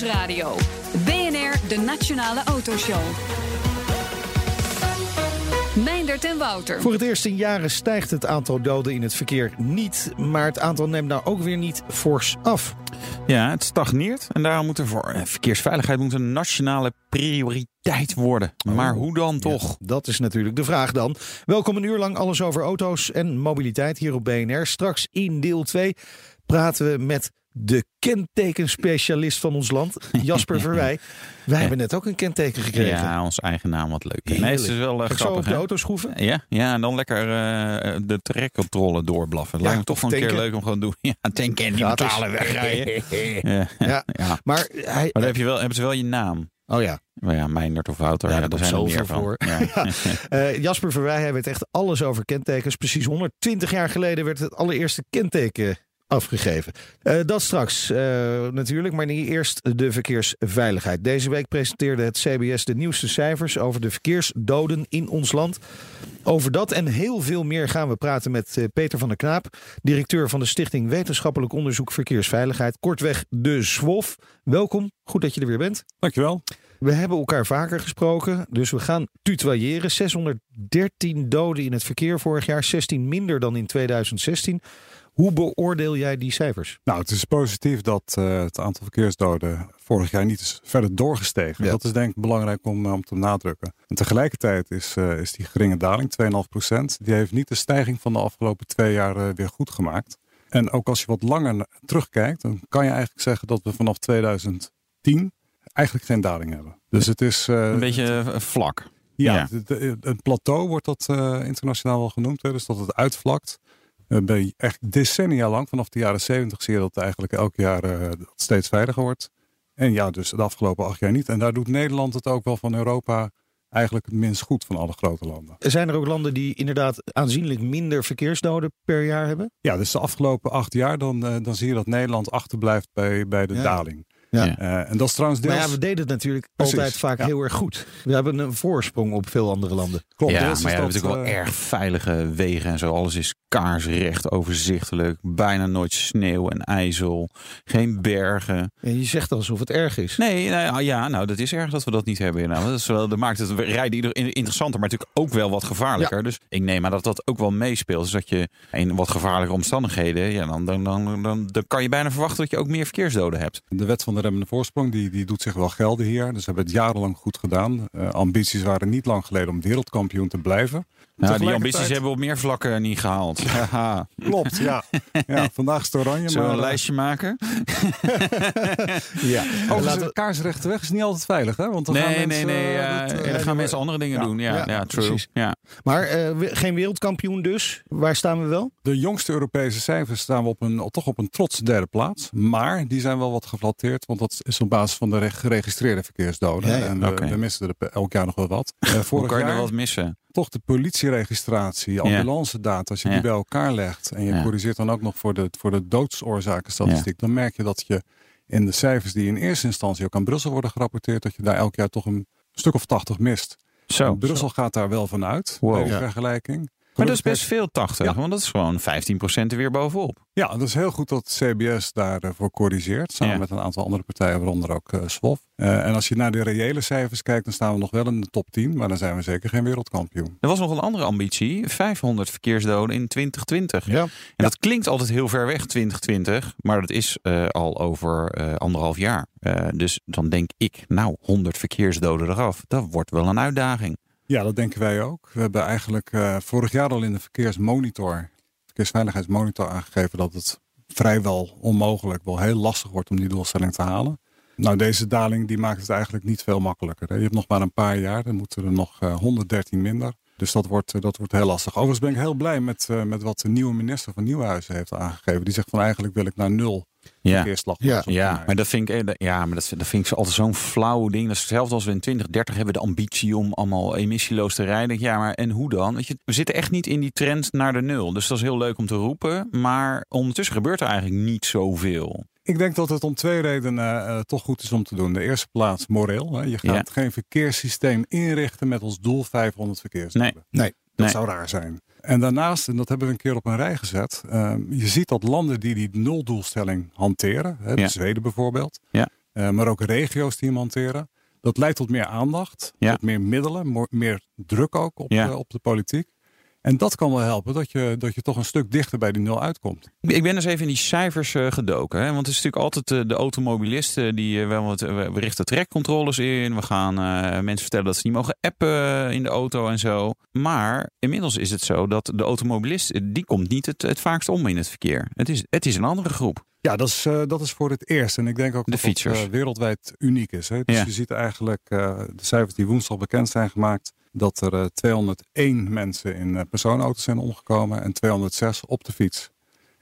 BNR Nieuwsradio. BNR, de Nationale Autoshow. Meindert en Wouter. Voor het eerst in jaren stijgt het aantal doden in het verkeer niet. Maar het aantal neemt nou ook weer niet fors af. Ja, het stagneert. En daarom moet er voor eh, verkeersveiligheid moet een nationale prioriteit worden. Maar hoe dan toch? Ja, dat is natuurlijk de vraag dan. Welkom een uur lang alles over auto's en mobiliteit hier op BNR. Straks in deel 2 praten we met de kentekenspecialist van ons land, Jasper Verwij. Wij hebben net ook een kenteken gekregen. Ja, ons eigen naam, wat leuk. Nee, het is wel uh, grappig. zo op de auto schroeven? Ja, ja, en dan lekker eh, de trekcontrole doorblaffen. Het Ja, lijkt me toch wel een keer leuk om gewoon te doen. Ja, tanken en niet Gratis. betalen, wegrijden. ja. Ja. ja. Maar hij... Maar dan heb je wel, hebben ze wel je naam. Oh ja, Maar ja, Meindert of Wouter, Ja, ja, daar zijn er zoveel meer van. voor. Ja. Eh, Jasper Verwij, hij weet echt alles over kentekens. Precies 120 jaar geleden werd het allereerste kenteken afgegeven. Eh, dat straks eh, natuurlijk, maar niet eerst de verkeersveiligheid. Deze week presenteerde het CBS de nieuwste cijfers over de verkeersdoden in ons land. Over dat en heel veel meer gaan we praten met eh, Peter van der Knaap, directeur van de Stichting Wetenschappelijk Onderzoek Verkeersveiligheid, kortweg de SWOF. Welkom, goed dat je er weer bent. Dankjewel. We hebben elkaar vaker gesproken, dus we gaan tutoyeren. 613 doden in het verkeer vorig jaar, 16 minder dan in 2016. Hoe beoordeel jij die cijfers? Nou, het is positief dat eh, het aantal verkeersdoden vorig jaar niet is verder doorgestegen. Ja. Dat is denk ik belangrijk om, eh, om te benadrukken. En tegelijkertijd is, eh, is die geringe daling, 2,5 procent, die heeft niet de stijging van de afgelopen twee jaar weer goed gemaakt. En ook als je wat langer terugkijkt, dan kan je eigenlijk zeggen dat we vanaf 2010 eigenlijk geen daling hebben. Dus het is... eh, Een beetje vlak. Ja, Een plateau wordt dat eh, internationaal wel genoemd. Hè? Dus dat het uitvlakt. Eh, ben je echt decennia lang, vanaf de jaren zeventig zie je dat het eigenlijk elk jaar eh, dat steeds veiliger wordt. En ja, dus de afgelopen acht jaar niet. En daar doet Nederland het ook wel van Europa eigenlijk het minst goed van alle grote landen. Zijn er ook landen die inderdaad aanzienlijk minder verkeersdoden per jaar hebben? Ja, dus de afgelopen acht jaar dan, eh, dan zie je dat Nederland achterblijft bij, bij de Ja. daling. Ja. Eh, en dat is trouwens deels... Maar ja, we deden het natuurlijk Precies, altijd vaak ja. heel erg goed. We hebben een voorsprong op veel andere landen. Klopt, ja, maar je hebt dat, natuurlijk wel erg veilige wegen en zo. Alles is kaarsrecht, overzichtelijk. Bijna nooit sneeuw en ijzel. Geen bergen. En je zegt alsof het erg is. Nee, nou ja, ja, nou, dat is erg dat we dat niet hebben. Nou, dat, is wel, dat maakt het rijden ieder- interessanter, maar natuurlijk ook wel wat gevaarlijker. Dus ik neem aan dat dat ook wel meespeelt. Dus dat je in wat gevaarlijke omstandigheden, ja, dan, dan, dan, dan, dan kan je bijna verwachten dat je ook meer verkeersdoden hebt. De wet van de remmende voorsprong die, die doet zich wel gelden hier. Dus we hebben het jarenlang goed gedaan. Eh, ambities waren niet lang geleden om wereldkampioen te blijven. Nou, die ambities hebben we op meer vlakken niet gehaald. Haha. Klopt, ja. ja vandaag is het oranje. Zullen we maar, een eh, lijstje maken? Ja. Overigens, we- kaarsrechte weg is niet altijd veilig, hè? Want dan gaan Nee, nee, mensen, nee. en dan gaan mensen andere dingen Ja, doen. Ja, ja, ja, true. precies. Ja. Maar eh, geen wereldkampioen dus. Waar staan we wel? De jongste Europese cijfers staan we op een, toch op een trots derde plaats. Maar die zijn wel wat geflatteerd, want dat is op basis van de re- geregistreerde verkeersdoden. Ja, ja. En we, Oké. we missen er elk jaar nog wel wat. Eh, Hoe vorig kan je er jaar wat missen? Toch de politieregistratie, ambulance data, als je die bij elkaar legt en je corrigeert dan ook nog voor de, voor de doodsoorzakenstatistiek, dan merk je dat je in de cijfers die in eerste instantie ook aan Brussel worden gerapporteerd, dat je daar elk jaar toch een stuk of tachtig mist. Zo. Brussel gaat daar wel van uit, Wow. Ja. vergelijking. Maar dat is best veel 80, Ja. want dat is gewoon 15% er weer bovenop. Ja, dat is heel goed dat CBS daarvoor corrigeert. Samen Ja. met een aantal andere partijen, waaronder ook eh SWOF. Eh, en als je naar de reële cijfers kijkt, dan staan we nog wel in de top 10. Maar dan zijn we zeker geen wereldkampioen. Er was nog een andere ambitie, 500 verkeersdoden in 2020. Ja. En dat klinkt altijd heel ver weg, 2020, maar dat is eh, al over eh, anderhalf jaar. Eh, dus dan denk ik, nou, 100 verkeersdoden eraf, dat wordt wel een uitdaging. Ja, dat denken wij ook. We hebben eigenlijk eh, vorig jaar al in de verkeersmonitor, verkeersveiligheidsmonitor aangegeven dat het vrijwel onmogelijk, wel heel lastig wordt om die doelstelling te halen. Nou, deze daling die maakt het eigenlijk niet veel makkelijker. Je hebt nog maar een paar jaar, dan moeten er nog eh, 113 minder. Dus dat wordt, eh, dat wordt heel lastig. Overigens ben ik heel blij met, eh, met wat de nieuwe minister van Nieuwhuizen heeft aangegeven. Die zegt van eigenlijk wil ik naar nul Ja. Ja, maar dat vind ik, eh, ja, maar dat, dat vind ik altijd zo'n flauw ding. Dat is hetzelfde als we in 2030 hebben de ambitie om allemaal emissieloos te rijden. Ja, maar en hoe dan? Weet je, we zitten echt niet in die trend naar de nul. Dus dat is heel leuk om te roepen. Maar ondertussen gebeurt er eigenlijk niet zoveel. Ik denk dat het om twee redenen eh, toch goed is om te doen. De eerste plaats moreel. Hè. Je gaat Ja. geen verkeerssysteem inrichten met als doel 500 verkeersdoden. Nee. Nee. Dat Nee. zou raar zijn. En daarnaast, en dat hebben we een keer op een rij gezet. eh, je ziet dat landen die die nuldoelstelling hanteren. Hè, Ja. Zweden bijvoorbeeld. Ja. eh, maar ook regio's die hem hanteren. Dat leidt tot meer aandacht. Ja. Tot meer middelen. Meer druk ook op, de, op de politiek. En dat kan wel helpen dat je, dat je toch een stuk dichter bij die nul uitkomt. Ik ben dus even in die cijfers eh, gedoken. Hè? Want het is natuurlijk altijd eh, de automobilisten die eh, wel wat. we richten trekcontroles in. We gaan mensen vertellen dat ze niet mogen appen in de auto en zo. Maar inmiddels is het zo dat de automobilist. die komt niet het, het vaakst om in het verkeer. Het is, het is een andere groep. Ja, dat is, dat is voor het eerst. En ik denk ook De dat het wereldwijd uniek is. Hè? Dus Ja. je ziet eigenlijk de cijfers die woensdag bekend zijn gemaakt. Dat er eh, 201 mensen in eh, personenauto's zijn omgekomen en 206 op de fiets.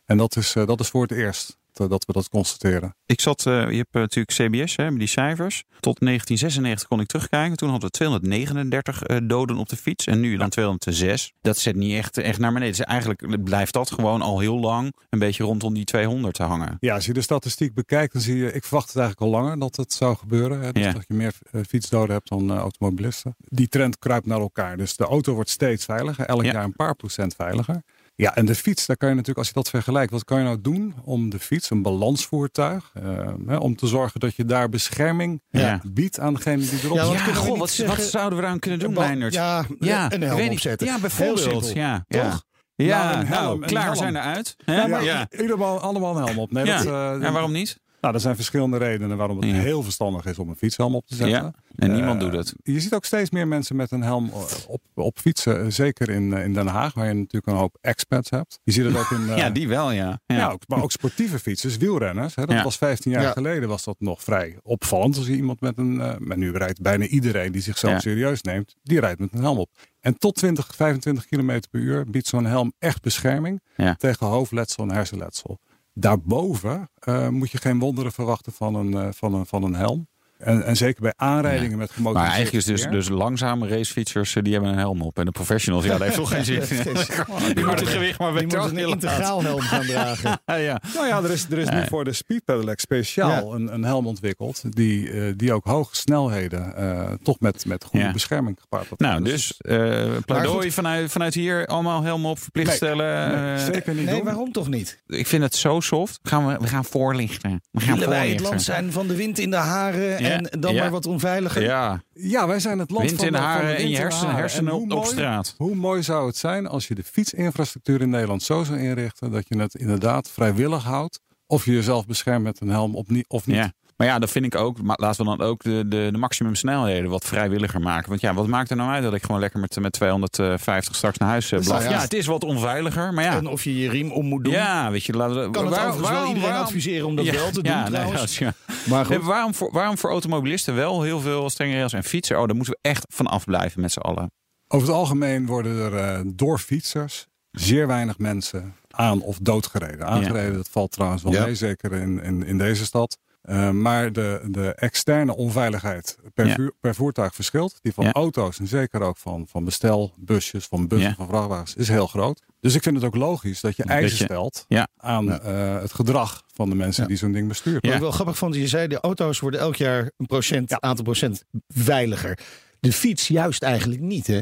En dat is, eh, dat is voor het eerst eh, dat we dat constateren. Ik zat, eh, je hebt eh, natuurlijk CBS, hè, die cijfers. Tot 1996 kon ik terugkijken. Toen hadden we 239 eh, doden op de fiets. En nu dan 206. Dat zet niet echt, echt naar beneden. Dus eigenlijk blijft dat gewoon al heel lang een beetje rondom die 200 te hangen. Ja, als je de statistiek bekijkt, dan zie je, ik verwacht het eigenlijk al langer dat het zou gebeuren. Hè? Dus Ja. dat je meer eh, fietsdoden hebt dan eh, automobilisten. Die trend kruipt naar elkaar. Dus de auto wordt steeds veiliger, elk Ja. jaar een paar procent veiliger. Ja, en de fiets, daar kan je natuurlijk, als je dat vergelijkt, wat kan je nou doen om de fiets, een balansvoertuig, eh, hè, om te zorgen dat je daar bescherming Ja. biedt aan degene die erop Ja, zit. goh, niet wat, zeggen- wat zouden we daar aan kunnen doen, Meijnerd? Ja, Ja, een helm opzetten. Ja, Heel bijvoorbeeld. simpel. Ja, ja. Toch? Ja, Nou, nou, helm, klaar, we helm. zijn eruit. Hè? Ja, ja. Allemaal, allemaal een helm op. Nee, Ja. dat, eh, Ja, waarom niet? Nou, er zijn verschillende redenen waarom het Ja. heel verstandig is om een fietshelm op te zetten. Ja, en niemand Eh, doet het. Je ziet ook steeds meer mensen met een helm op, op fietsen. eh, Zeker in, eh, in Den Haag, waar je natuurlijk een hoop expats hebt. Je ziet het ook in... eh, Ja, die wel, ja. ja. ja. ook, maar ook sportieve fietsers, wielrenners. Hè, dat Ja. was 15 jaar Ja. geleden was dat nog vrij opvallend. Als je iemand met een... eh maar nu rijdt bijna iedereen die zichzelf Ja. serieus neemt, die rijdt met een helm op. En tot 20, 25 km per uur biedt zo'n helm echt bescherming Ja. tegen hoofdletsel en hersenletsel. Daarboven eh, moet je geen wonderen verwachten van een, eh, van een, van een helm. En, en zeker bij aanrijdingen met Maar gemotoriseerd eigenlijk is dus, dus langzame racefietsers, eh, die hebben een helm op. En de professionals, ja, dat heeft toch geen zin. Die moeten het gewicht maar Die moet een integraal helm gaan dragen. Ja, ja. Nou ja, er is, er is nu voor de Speed Pedelec speciaal een, een helm ontwikkeld. Die, eh, die ook hoge snelheden eh, toch met, met goede Ja. bescherming gepaard wordt. Nou, dus eh pleidooi vanuit, vanuit hier allemaal helm op, verplicht Nee, stellen. nee, zeker niet Nee, doen. waarom toch niet? ik vind het zo soft. Gaan we, we gaan voorlichten. We gaan Willen wij het land zijn van de wind in de haren Ja, en dan ja. maar wat onveiliger? Ja, Ja, wij zijn het land wind van in de haren en je in de hersenen, En op, mooi- straat. Hoe mooi zou het zijn als je de fietsinfrastructuur in Nederland zo zou inrichten dat je het inderdaad vrijwillig houdt. Of je jezelf beschermt met een helm op of niet. Ja. Maar ja, dat vind ik ook. Maar laten we dan ook de, de, de maximumsnelheden wat vrijwilliger maken. Want ja, wat maakt er nou uit dat ik gewoon lekker met, met 250 straks naar huis uh, blaf? Ja. het is wat onveiliger, maar ja. En of je je riem om moet doen. Ja, weet je, laten we. kan het overigens wel iedereen adviseren om dat ja, wel te doen ja, nee, trouwens. dat ja. Maar goed. Nee, waarom, voor, waarom voor automobilisten wel heel veel strenge regels en fietsen? Oh, daar moeten we echt van afblijven met z'n allen. Over het algemeen worden er eh, door fietsers zeer weinig mensen aan of doodgereden. Aangereden, dat valt trouwens wel Ja. mee, zeker in, in, in deze stad. Uh, maar de, de externe onveiligheid per, Ja. vuur, per voertuig verschilt. Die van Ja. auto's en zeker ook van, van bestelbusjes, van bussen, Ja. van vrachtwagens is heel groot. Dus ik vind het ook logisch dat je Dat eisen je- stelt Ja. aan Ja. eh, het gedrag van de mensen Ja. die zo'n ding besturen. Wat ik wel grappig vond, je zei de auto's worden elk jaar een procent, Ja. aantal procent veiliger. De fiets juist eigenlijk niet, hè?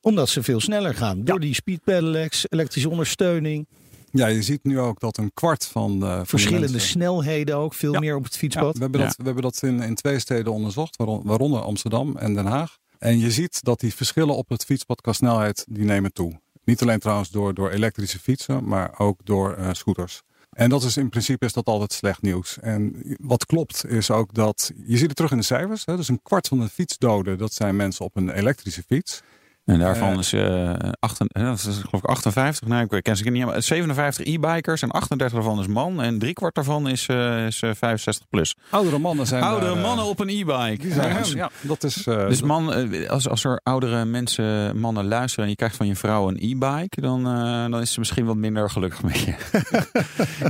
Omdat ze veel sneller gaan. Door die speed pedelecs, elektrische ondersteuning, Ja, je ziet nu ook dat een kwart van de, van de verschillende mensen- snelheden ook, veel Ja. meer op het Ja, fietspad. we hebben Ja. dat, we hebben dat in, in twee steden onderzocht, waaron- waaronder Amsterdam en Den Haag. En je ziet dat die verschillen op het fietspad qua snelheid, die nemen toe. Niet alleen trouwens door, door elektrische fietsen, maar ook door eh, scooters. En dat is in principe is dat altijd slecht nieuws. En wat klopt is ook dat, je ziet het terug in de cijfers. Hè, dus een kwart van de fietsdoden, dat zijn mensen op een elektrische fiets. En daarvan is, eh achten- eh, dat is geloof ik 58, nee, ik ken ze niet, maar 57 e-bikers en 38 daarvan is man en driekwart daarvan is, eh, is eh, 65 plus. Oudere mannen zijn Oudere daar, mannen op een e-bike. Die zijn, Ja. ja, dat is. eh, Dus man, als, als er oudere mensen, mannen luisteren en je krijgt van je vrouw een e-bike, dan, eh, dan is ze misschien wat minder gelukkig met je.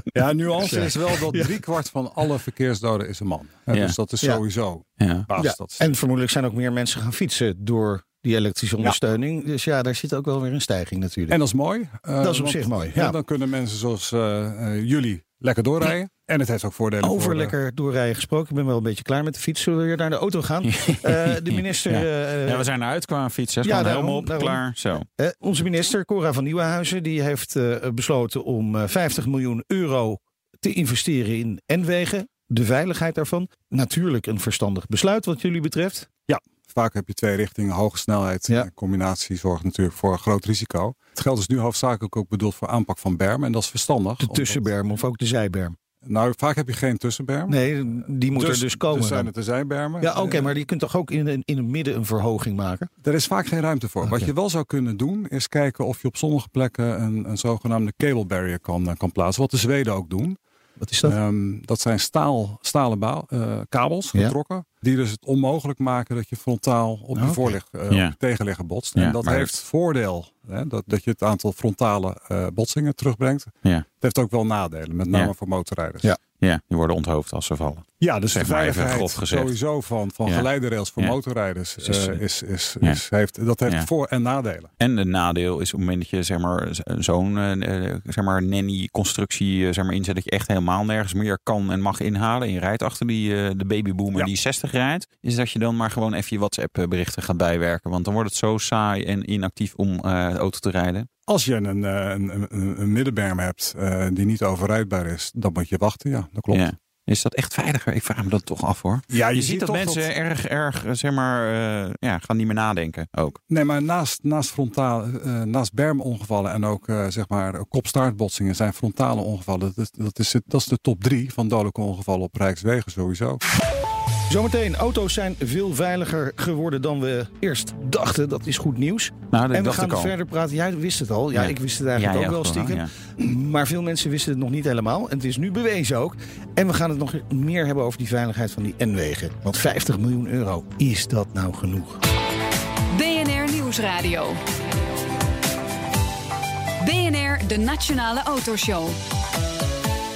ja, nuance is wel dat driekwart van alle verkeersdoden is een man. Hè, Ja. Dus dat is sowieso Ja. Ja, en vermoedelijk zijn ook meer mensen gaan fietsen door die elektrische ondersteuning. Dus ja, daar zit ook wel weer een stijging natuurlijk. En dat is mooi. eh, Dat is op want, zich mooi, ja, ja. Dan kunnen mensen zoals eh, eh, jullie lekker doorrijden. En het heeft ook voordelen Over voor de- lekker doorrijden gesproken. Ik ben wel een beetje klaar met de fiets. Zullen we weer naar de auto gaan? Eh, de minister, Ja. eh, Ja, we zijn eruit qua fietsen. Ja, Ja, daarom, helemaal op, daarom. klaar. Zo. eh, onze minister Cora van Nieuwenhuizen die heeft eh, besloten om eh, 50 miljoen euro te investeren in N-wegen. De veiligheid daarvan. Natuurlijk een verstandig besluit wat jullie betreft. Vaak heb je twee richtingen, hoge snelheid. Ja. En combinatie zorgt natuurlijk voor een groot risico. Het geld is nu hoofdzakelijk ook bedoeld voor aanpak van bermen. En dat is verstandig. De tussenberm of ook de zijberm. Nou, vaak heb je geen tussenberm. Nee, die moet er dus komen. Dus zijn het de zijbermen. Ja, oké, maar je kunt toch ook in, in het midden een verhoging maken? Er is vaak geen ruimte voor. Wat je wel zou kunnen doen, is kijken of je op sommige plekken een, een zogenaamde cable barrier kan, eh, kan plaatsen. Wat de Zweden ook doen. Wat is dat? Ehm, dat zijn staal, stalen eh, kabels Ja. Die dus het onmogelijk maken dat je frontaal op je voorlig, eh, Ja. je tegenligger botst. Ja, en dat maar heeft voordeel. Hè, dat, dat je het aantal frontale eh, botsingen terugbrengt. Ja. Het heeft ook wel nadelen, met name voor motorrijders. Ja. Ja, die worden onthoofd als ze vallen. Ja, dus Zeg de veiligheid sowieso van, van Ja. geleiderails voor motorrijders is, eh, eh, is, is, ja. is, heeft, dat heeft voor- en nadelen. En het nadeel is op het moment dat je zeg maar, zo'n eh, eh, zeg maar, nanny-constructie eh, zeg maar, inzet, dat je echt helemaal nergens meer kan en mag inhalen. En je rijdt achter die, eh, de babyboomer Ja. die 60 rijdt. Is dat je dan maar gewoon even je WhatsApp-berichten gaat bijwerken. Want dan wordt het zo saai en inactief om eh, de auto te rijden. Als je een, eh, een, een, een, middenberm hebt eh, die niet overrijdbaar is, dan moet je wachten. Ja, dat klopt. Ja. Is dat echt veiliger? Ik vraag me dat toch af hoor. Ja, Je, ziet dat mensen erg, erg, eh, zeg maar, eh, ja, gaan niet meer nadenken ook. Nee, maar naast, naast, frontaal, eh, naast bermongevallen en ook eh, zeg maar kopstaartbotsingen zijn frontale ongevallen. Dat is, dat, is, dat is de top drie van dodelijke ongevallen op Rijkswegen sowieso. Zometeen, auto's zijn veel veiliger geworden dan we eerst dachten. Dat is goed nieuws. Nou, dat en we dacht gaan ik al. verder praten. Jij wist het al. Ja, Ja. ik wist het eigenlijk Ja, ook ja, wel stiekem. ja. Maar veel mensen wisten het nog niet helemaal. En het is nu bewezen ook. En we gaan het nog meer hebben over die veiligheid van die N-wegen. Want 50 miljoen euro, is dat nou genoeg? BNR Nieuwsradio. BNR, de Nationale Autoshow.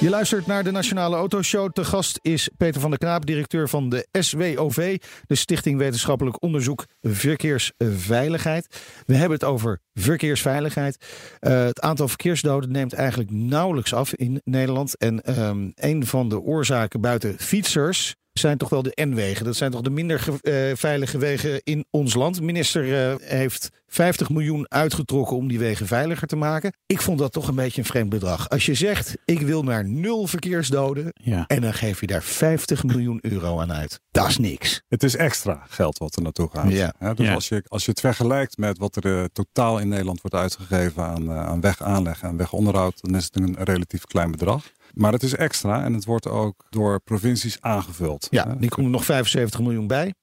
Je luistert naar de Nationale Autoshow. Te gast is Peter van der Knaap, directeur van de SWOV, de Stichting Wetenschappelijk Onderzoek Verkeersveiligheid. We hebben het over verkeersveiligheid. Eh, het aantal verkeersdoden neemt eigenlijk nauwelijks af in Nederland. En ehm, een van de oorzaken buiten fietsers zijn toch wel de N-wegen. Dat zijn toch de minder ge- eh, veilige wegen in ons land. De minister eh, heeft 50 miljoen uitgetrokken om die wegen veiliger te maken. Ik vond dat toch een beetje een vreemd bedrag. Als je zegt, ik wil naar nul verkeersdoden Ja. en dan geef je daar 50 miljoen euro aan uit. Dat is niks. Het is extra geld wat er naartoe gaat. Ja. Hè, dus Ja. Als, je, als je het vergelijkt met wat er eh, totaal in Nederland wordt uitgegeven aan, eh, aan wegaanleg en wegonderhoud, dan is het een relatief klein bedrag. Maar het is extra en het wordt ook door provincies aangevuld. Ja, die komt nog 75 miljoen bij.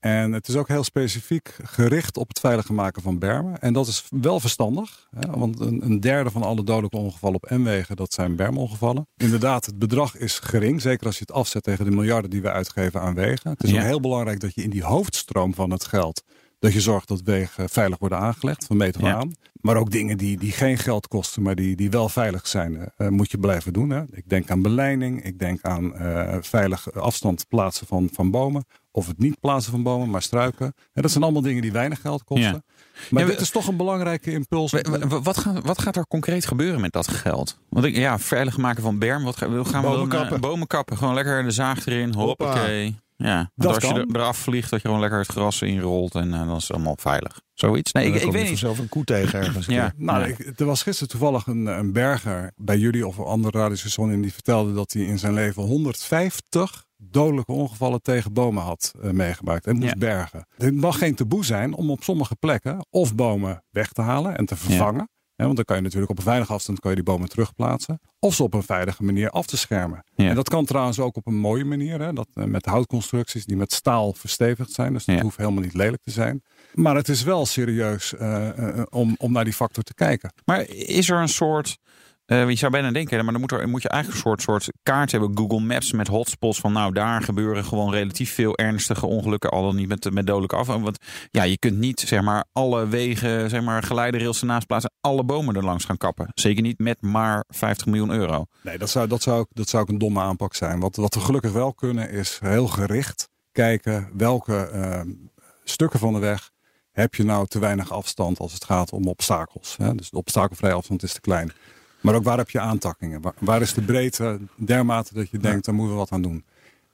En het is ook heel specifiek gericht op het veiliger maken van bermen. En dat is wel verstandig. Hè? Want een, een derde van alle dodelijke ongevallen op N-wegen, dat zijn bermongevallen. Inderdaad, het bedrag is gering. Zeker als je het afzet tegen de miljarden die we uitgeven aan wegen. Het is Ja. ook heel belangrijk dat je in die hoofdstroom van het geld... dat je zorgt dat wegen veilig worden aangelegd, van Ja. aan. Maar ook dingen die, die geen geld kosten, maar die, die wel veilig zijn, eh, moet je blijven doen. Hè? Ik denk aan beleiding, ik denk aan eh, veilig afstand plaatsen van, van bomen. Of het niet plaatsen van bomen, maar struiken. En dat zijn allemaal dingen die weinig geld kosten. Ja. Maar Ja, dit is toch een belangrijke impuls. Wa- wa- wa- Wat gaat, wat gaat er concreet gebeuren met dat geld? Want ik, ja, veilig maken van berm. Wat gaan, gaan we Bomen eh, kappen. bomen kappen. Gewoon lekker de zaag erin. Hoppa. Ja, Dat als je er, eraf vliegt, dat je gewoon lekker het gras inrolt. En eh, dan is het allemaal veilig. Zoiets? Nee, ik, ik je weet niet. vanzelf een koe tegen ergens. Ja. Nou, ik, er was gisteren toevallig een, een berger bij jullie of een andere radiostation. En die vertelde dat hij in zijn leven 150 dodelijke ongevallen tegen bomen had eh, meegemaakt. En moest Ja. bergen. Het mag geen taboe zijn om op sommige plekken of bomen weg te halen en te vervangen. Want dan kan je natuurlijk op een veilige afstand kan je die bomen terugplaatsen. Of ze op een veilige manier af te schermen. Ja. En dat kan trouwens ook op een mooie manier. Hè? Dat, eh, met houtconstructies die met staal verstevigd zijn. Dus dat Ja. hoeft helemaal niet lelijk te zijn. Maar het is wel serieus eh, eh, om, om naar die factor te kijken. Maar is er een soort. Eh, je zou bijna denken, maar dan moet, er, moet je eigenlijk een soort, soort kaart hebben. Google Maps met hotspots. Van nou, daar gebeuren gewoon relatief veel ernstige ongelukken. Al dan niet met, met dodelijke af. Want ja, je kunt niet zeg maar alle wegen, zeg maar geleiderrails ernaast plaatsen. Alle bomen er langs gaan kappen. Zeker niet met maar 50 miljoen euro. Nee, dat zou, dat zou, dat zou ook een domme aanpak zijn. Wat, wat we gelukkig wel kunnen is heel gericht kijken welke eh, stukken van de weg heb je nou te weinig afstand als het gaat om obstakels. Hè? Dus de obstakelvrije afstand is te klein. Maar ook waar heb je aantakkingen? Waar, waar is de breedte dermate dat je denkt, daar moeten we wat aan doen?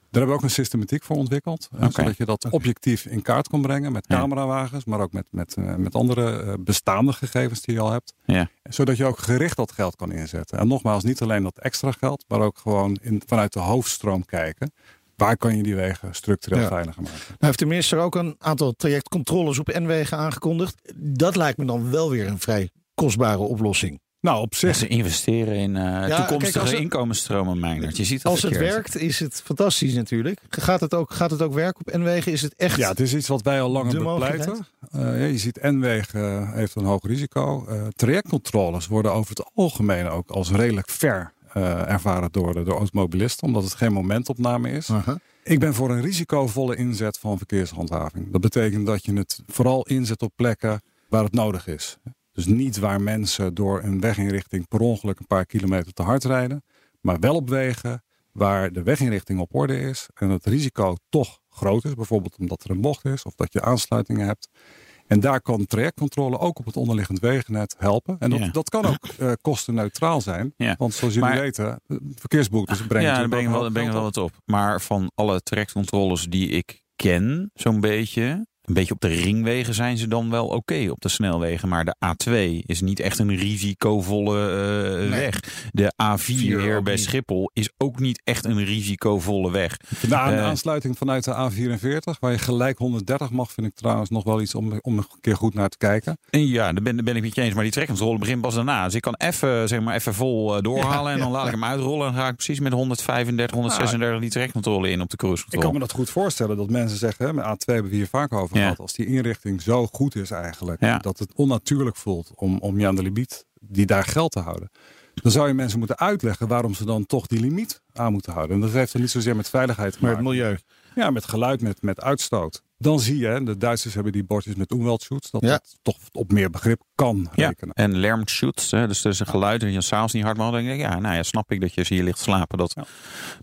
Daar hebben we ook een systematiek voor ontwikkeld. Zodat je dat objectief in kaart kan brengen met camerawagens, maar ook met, met, eh, met andere eh, bestaande gegevens die je al hebt. Ja. Zodat je ook gericht dat geld kan inzetten. En nogmaals, niet alleen dat extra geld, maar ook gewoon in, vanuit de hoofdstroom kijken. Waar kan je die wegen structureel Ja. veiliger maken? Nou heeft de minister ook een aantal trajectcontroles op N-wegen aangekondigd. Dat lijkt me dan wel weer een vrij kostbare oplossing. Nou, op zich. ze investeren in eh, kijk, toekomstige het- inkomensstromen. Je ziet het Als het verkeerd. werkt is het fantastisch natuurlijk. Gaat het ook, gaat het ook werken op N-wegen? Is het echt... Ja, het is iets wat wij al langer bepleiten. Eh, ja, je ziet N-wegen eh, heeft een hoog risico. Eh, trajectcontroles worden over het algemeen ook als redelijk ver eh, ervaren door, de- door automobilisten. Omdat het geen momentopname is. Aha. Ik ben voor een risicovolle inzet van verkeershandhaving. Dat betekent dat je het vooral inzet op plekken waar het nodig is. Dus niet waar mensen door een weginrichting per ongeluk een paar kilometer te hard rijden. Maar wel op wegen waar de weginrichting op orde is. En het risico toch groot is. Bijvoorbeeld omdat er een bocht is of dat je aansluitingen hebt. En daar kan trajectcontrole ook op het onderliggend wegennet helpen. En dat, Ja. dat kan ook eh, kostenneutraal zijn. Ja. Want zoals jullie Maar- weten, eh, verkeersboetes brengen ja, daar brengen ook wel, brengen wel wat op. Maar van alle trajectcontroles die ik ken, zo'n beetje. Een beetje op de ringwegen zijn ze dan wel oké op de snelwegen. Maar de A2 is niet echt een risicovolle eh, Nee. weg. De A4 Vier hier bij. Schiphol is ook niet echt een risicovolle weg. Na een Eh, aansluiting vanuit de A44, waar je gelijk 130 mag, vind ik trouwens nog wel iets om, om een keer goed naar te kijken. En ja, daar ben, daar ben ik met je eens. Maar die trekcontrole begint pas daarna. Dus ik kan even, zeg maar, even vol eh, doorhalen. en dan laat ik hem uitrollen. En dan ga ik precies met 135, 136 die trekcontrole in op de cruise Ik kan me dat goed voorstellen dat mensen zeggen, hè, met A2 hebben we hier vaak over Gehad, als die inrichting zo goed is eigenlijk, dat het onnatuurlijk voelt om, om je aan de limiet die daar geld te houden. Dan zou je mensen moeten uitleggen waarom ze dan toch die limiet aan moeten houden. En dat heeft er niet zozeer met veiligheid te Maar het milieu. Ja, met geluid, met, met uitstoot. Dan zie je, hè, de Duitsers hebben die bordjes met Umweltschutz, dat Ja. dat toch op meer begrip kan Ja, rekenen. en lärmschutz, hè, dus er is een geluid en je s'avonds niet hard mag. Dan denk ik, ja, nou ja, snap ik dat je hier ligt slapen. Dat, Ja.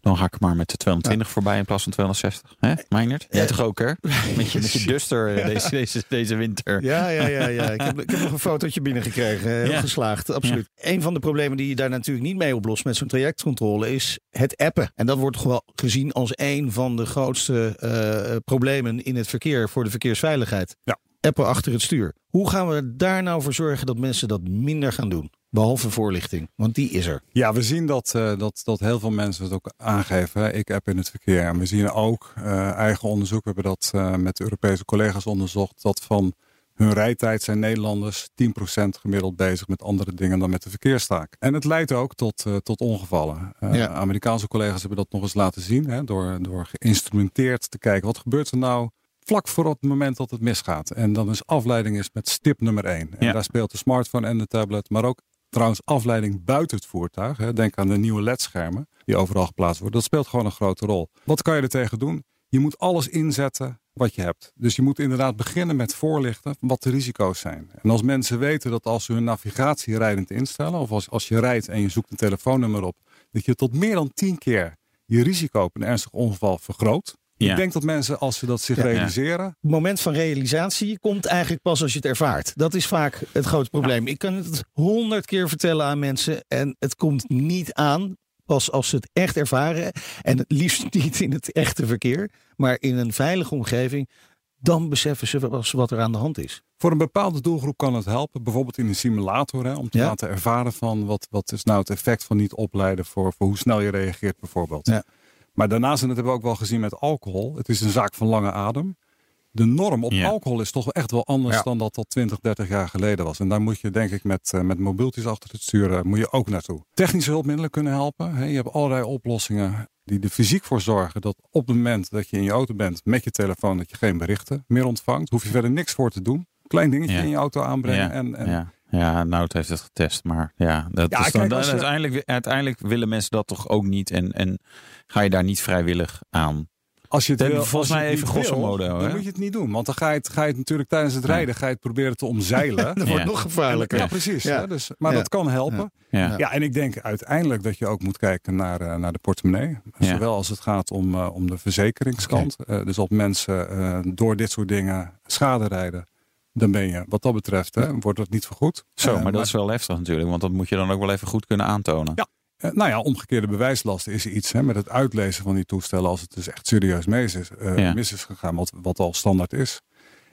Dan ga ik maar met de 220 voorbij in plaats van 260. Hè, Meijnerd? Jij Ja. toch ook, hè? Met je, met je duster eh, deze, deze, deze winter. Ja, ja, ja, ja. Ik, heb, ik heb nog een fotootje binnengekregen. Heel Ja. geslaagd, absoluut. Een van de problemen die je daar natuurlijk niet mee oplost met zo'n trajectcontrole is het appen. En dat wordt gewoon gezien als een van de grootste eh, problemen in het verkeer voor de verkeersveiligheid. Ja. Appen achter het stuur. Hoe gaan we daar nou voor zorgen dat mensen dat minder gaan doen? Behalve voorlichting, want die is er. Ja, we zien dat, eh, dat, dat heel veel mensen het ook aangeven. hè. Ik app in het verkeer. En we zien ook eh, eigen onderzoek. We hebben dat eh, met Europese collega's onderzocht. Dat van hun rijtijd zijn Nederlanders 10% gemiddeld bezig met andere dingen dan met de verkeerstaak. En het leidt ook tot, tot ongevallen. Ja. Amerikaanse collega's hebben dat nog eens laten zien. Hè, door, door geïnstrumenteerd te kijken. Wat gebeurt er nou vlak voor het moment dat het misgaat? En dan is afleiding is met stip nummer 1. En Ja. daar speelt de smartphone en de tablet. Maar ook Trouwens, afleiding buiten het voertuig. Hè. Denk aan de nieuwe LED-schermen die overal geplaatst worden. Dat speelt gewoon een grote rol. Wat kan je er tegen doen? Je moet alles inzetten wat je hebt. Dus je moet inderdaad beginnen met voorlichten wat de risico's zijn. En als mensen weten dat als ze hun navigatie rijdend instellen... of als, als je rijdt en je zoekt een telefoonnummer op... dat je tot meer dan tien keer je risico op een ernstig ongeval vergroot... Ja. Ik denk dat mensen, als ze dat zich Ja. realiseren... Het moment van realisatie komt eigenlijk pas als je het ervaart. Dat is vaak het grote probleem. Ik kan het honderd keer vertellen aan mensen en het komt niet aan. Pas als ze het echt ervaren. En het liefst niet in het echte verkeer, maar in een veilige omgeving. Dan beseffen ze pas wat er aan de hand is. Voor een bepaalde doelgroep kan het helpen. Bijvoorbeeld in een simulator. Hè, om te Ja. laten ervaren van wat, wat is nou het effect van niet opleiden. Voor, voor hoe snel je reageert bijvoorbeeld. Ja. Maar daarnaast, en dat hebben we ook wel gezien met alcohol. Het is een zaak van lange adem. de norm op Ja. alcohol is toch wel echt wel anders Ja. dan dat dat 20, 30 jaar geleden was. En daar moet je denk ik met, eh, met mobieltjes achter het stuur eh, moet je ook naartoe. Technische hulpmiddelen kunnen helpen. Hè. Je hebt allerlei oplossingen die er fysiek voor zorgen dat op het moment dat je in je auto bent met je telefoon dat je geen berichten meer ontvangt. Hoef je verder niks voor te doen. Klein dingetje Ja. in je auto aanbrengen. Ja, En, en Ja, nou, het heeft het getest. Maar ja, dat Ja, is dan, kijk, dan als je- uiteindelijk, uiteindelijk willen mensen dat toch ook niet. En, en ga je daar niet vrijwillig aan. Als je het Dan wil, volgens als je mij even grosso wil, modo, Dan hè? moet je het niet doen. Want dan ga je het, ga je het natuurlijk tijdens het Ja. rijden ga je het proberen te omzeilen. Dat wordt Ja. nog gevaarlijker. Ja, precies. Ja. Hè? Dus, maar Ja. dat kan helpen. Ja. Ja. en ik denk uiteindelijk dat je ook moet kijken naar, eh, naar de portemonnee. Ja. Zowel als het gaat om, eh, om de verzekeringskant. Eh, dus als mensen eh, door dit soort dingen schade rijden. Dan ben je, wat dat betreft, hè, wordt dat niet vergoed. Zo, Eh, maar dat is wel heftig natuurlijk. Want dat moet je dan ook wel even goed kunnen aantonen. Ja. Eh, nou ja, omgekeerde bewijslast is iets hè, met het uitlezen van die toestellen. Als het dus echt serieus mis is, eh, Ja. mis is gegaan, wat, wat al standaard is.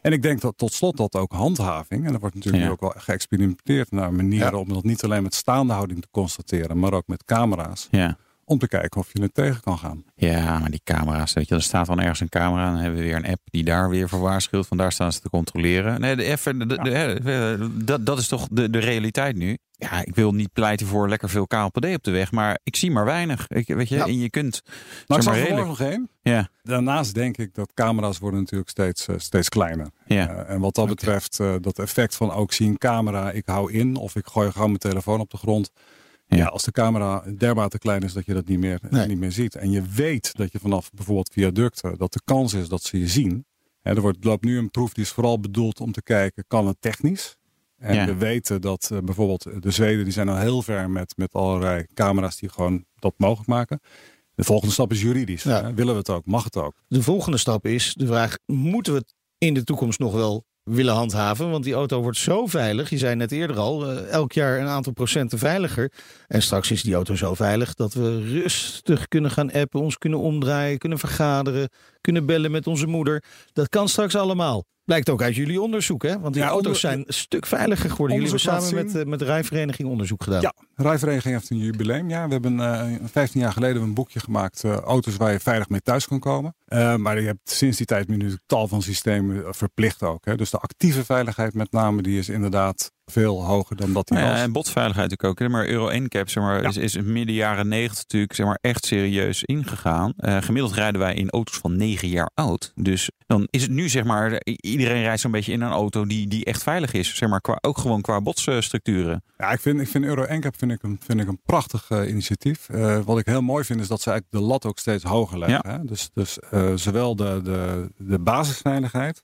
En ik denk dat tot slot dat ook handhaving, en er wordt natuurlijk Ja. ook wel geëxperimenteerd naar manieren Ja. om dat niet alleen met staande houding te constateren, maar ook met camera's. Ja. Om te kijken of je het tegen kan gaan. Ja, maar die camera's, weet je, er staat dan ergens een camera en dan hebben we weer een app die daar weer voor waarschuwt. Van daar staan ze te controleren. Nee, de, even, de, de- de- de- dat, dat is toch de, de realiteit nu. Ja, ik wil niet pleiten voor lekker veel KLPD op de weg, maar ik zie maar weinig. Ik, weet je, Ja. en je kunt, ik zeg maar er morgen nog één. Ja, Daarnaast denk ik dat camera's worden natuurlijk steeds, eh, steeds kleiner. ja, Eh, en wat dat betreft, eh, dat effect van ook zien camera, ik hou in of ik gooi gewoon mijn telefoon op de grond. Ja. Ja. als de camera dermate klein is dat je dat niet meer, Nee. niet meer ziet. En je weet dat je vanaf bijvoorbeeld viaducten, dat de kans is dat ze je zien. Hè, er wordt, loopt nu een proef die is vooral bedoeld om te kijken, kan het technisch? En Ja. we weten dat eh, bijvoorbeeld de Zweden, die zijn al heel ver met, met allerlei camera's die gewoon dat mogelijk maken. De volgende stap is juridisch. Ja. Hè? Willen we het ook? Mag het ook? De volgende stap is de vraag: moeten we het in de toekomst nog wel willen handhaven? Want die auto wordt zo veilig. Je zei net eerder al, eh, elk jaar een aantal procenten veiliger. En straks is die auto zo veilig dat we rustig kunnen gaan appen, ons kunnen omdraaien, kunnen vergaderen, kunnen bellen met onze moeder. Dat kan straks allemaal. Blijkt ook uit jullie onderzoek, hè? Want die Ja, auto's onder- zijn een stuk veiliger geworden. Jullie hebben samen met, eh, met de rijvereniging onderzoek gedaan. Ja, Rijvereniging heeft een jubileumjaar. We hebben eh 15 jaar geleden een boekje gemaakt. eh, auto's waar je veilig mee thuis kan komen. Maar je hebt sinds die tijd nu tal van systemen verplicht ook. Hè. Dus de actieve veiligheid met name, die is inderdaad veel hoger dan dat Nou ja, was. en botveiligheid natuurlijk ook. hè. Maar Euro NCAP zeg maar, Ja. is, is midden jaren 90 natuurlijk zeg maar, echt serieus ingegaan. Eh, gemiddeld rijden wij in auto's van 9 jaar oud. Dus dan is het nu zeg maar, iedereen rijdt zo'n beetje in een auto die, die echt veilig is. Zeg maar, qua, ook gewoon qua botsstructuren. Ja, ik vind, ik vind Euro NCAP vind ik een, vind ik een prachtig eh, initiatief. Eh, wat ik heel mooi vind is dat ze eigenlijk de lat ook steeds hoger leggen. Hè? Dus, dus zowel de, de, de basisveiligheid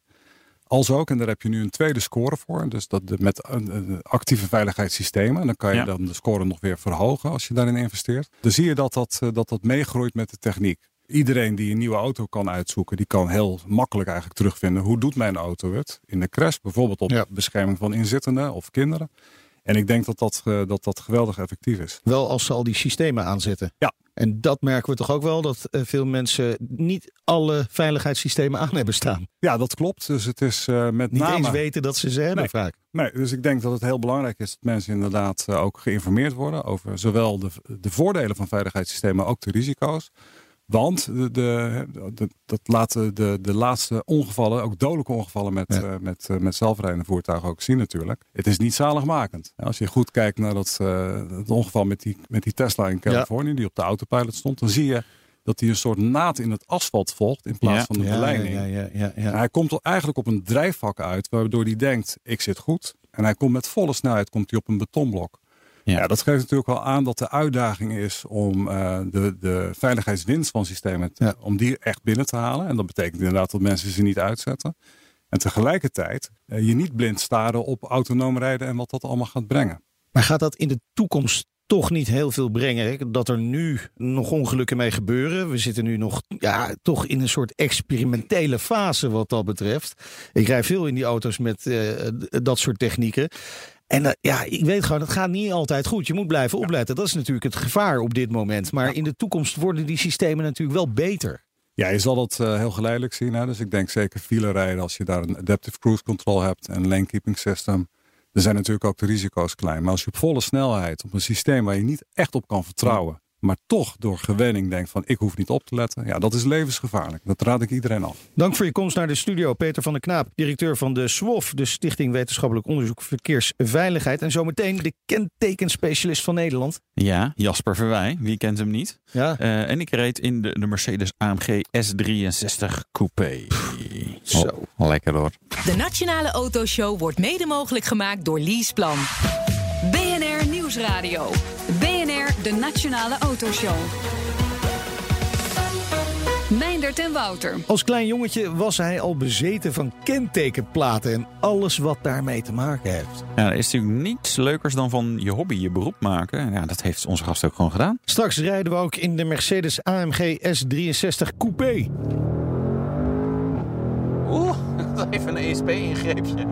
als ook, en daar heb je nu een tweede score voor. Dus dat de, met eh, de actieve veiligheidssystemen. En dan kan je Ja. dan de score nog weer verhogen als je daarin investeert. Dan zie je dat dat, eh, dat, dat meegroeit met de techniek. Iedereen die een nieuwe auto kan uitzoeken, die kan heel makkelijk eigenlijk terugvinden. Hoe doet mijn auto het? In de crash, bijvoorbeeld op Ja. bescherming van inzittenden of kinderen. En ik denk dat dat, eh, dat, dat geweldig effectief is. Wel als ze al die systemen aanzetten. Ja. En dat merken we toch ook wel, dat eh, veel mensen niet alle veiligheidssystemen aan hebben staan. Ja, dat klopt. Dus het is eh, met Niet name... eens weten dat ze ze hebben Nee. vaak. Nee, dus ik denk dat het heel belangrijk is dat mensen inderdaad eh, ook geïnformeerd worden over zowel de, de voordelen van veiligheidssystemen, maar ook de risico's. Want de, de, de- dat laten de, de laatste ongevallen, ook dodelijke ongevallen met, Ja. eh, met, eh, met zelfrijdende voertuigen ook zien natuurlijk. Het is niet zaligmakend. Als je goed kijkt naar dat, eh, het ongeval met die, met die Tesla in Californië, die op de autopilot stond, dan zie je dat hij een soort naad in het asfalt volgt in plaats Ja. van de Ja, beleiding. ja, ja, ja, ja. En hij komt er eigenlijk op een drijfvak uit, waardoor hij denkt, ik zit goed. En hij komt met volle snelheid komt hij op een betonblok. Ja. Ja. dat geeft natuurlijk wel aan dat de uitdaging is om eh, de, de veiligheidswinst van systemen, te- Ja. om die echt binnen te halen. En dat betekent inderdaad dat mensen ze niet uitzetten. En tegelijkertijd eh, je niet blind staren op autonoom rijden en wat dat allemaal gaat brengen. Maar gaat dat in de toekomst toch niet heel veel brengen? hè? Dat er nu nog ongelukken mee gebeuren. We zitten nu nog ja, toch in een soort experimentele fase wat dat betreft. Ik rij veel in die auto's met eh, dat soort technieken. En eh, ja, ik weet gewoon, het gaat niet altijd goed. Je moet blijven opletten. Dat is natuurlijk het gevaar op dit moment. Maar in de toekomst worden die systemen natuurlijk wel beter. Ja, je zal dat eh, heel geleidelijk zien. Hè? Dus ik denk zeker rijden als je daar een adaptive cruise control hebt en een lane keeping system. Er zijn natuurlijk ook de risico's klein. Maar als je op volle snelheid op een systeem waar je niet echt op kan vertrouwen, maar toch door gewenning denkt van ik hoef niet op te letten. Ja, dat is levensgevaarlijk. Dat raad ik iedereen af. Dank voor je komst naar de studio, Peter van der Knaap, directeur van de SWOF, de Stichting Wetenschappelijk Onderzoek Verkeersveiligheid. En zometeen de kentekenspecialist van Nederland. Ja, Jasper Verwij. Wie kent hem niet? Ja. Uh, en ik reed in de, de Mercedes AMG S63 Coupé. Zo. Oh, lekker hoor. De Nationale Autoshow wordt mede mogelijk gemaakt door Leaseplan. BNR Nieuwsradio. De Nationale Autoshow. Meindert en Wouter. Als klein jongetje was hij al bezeten van kentekenplaten en alles wat daarmee te maken heeft. Ja, er is natuurlijk niets leukers dan van je hobby je beroep maken. Ja, dat heeft onze gast ook gewoon gedaan. Straks rijden we ook in de Mercedes AMG S63 Coupé. Even een ESP-ingreepje.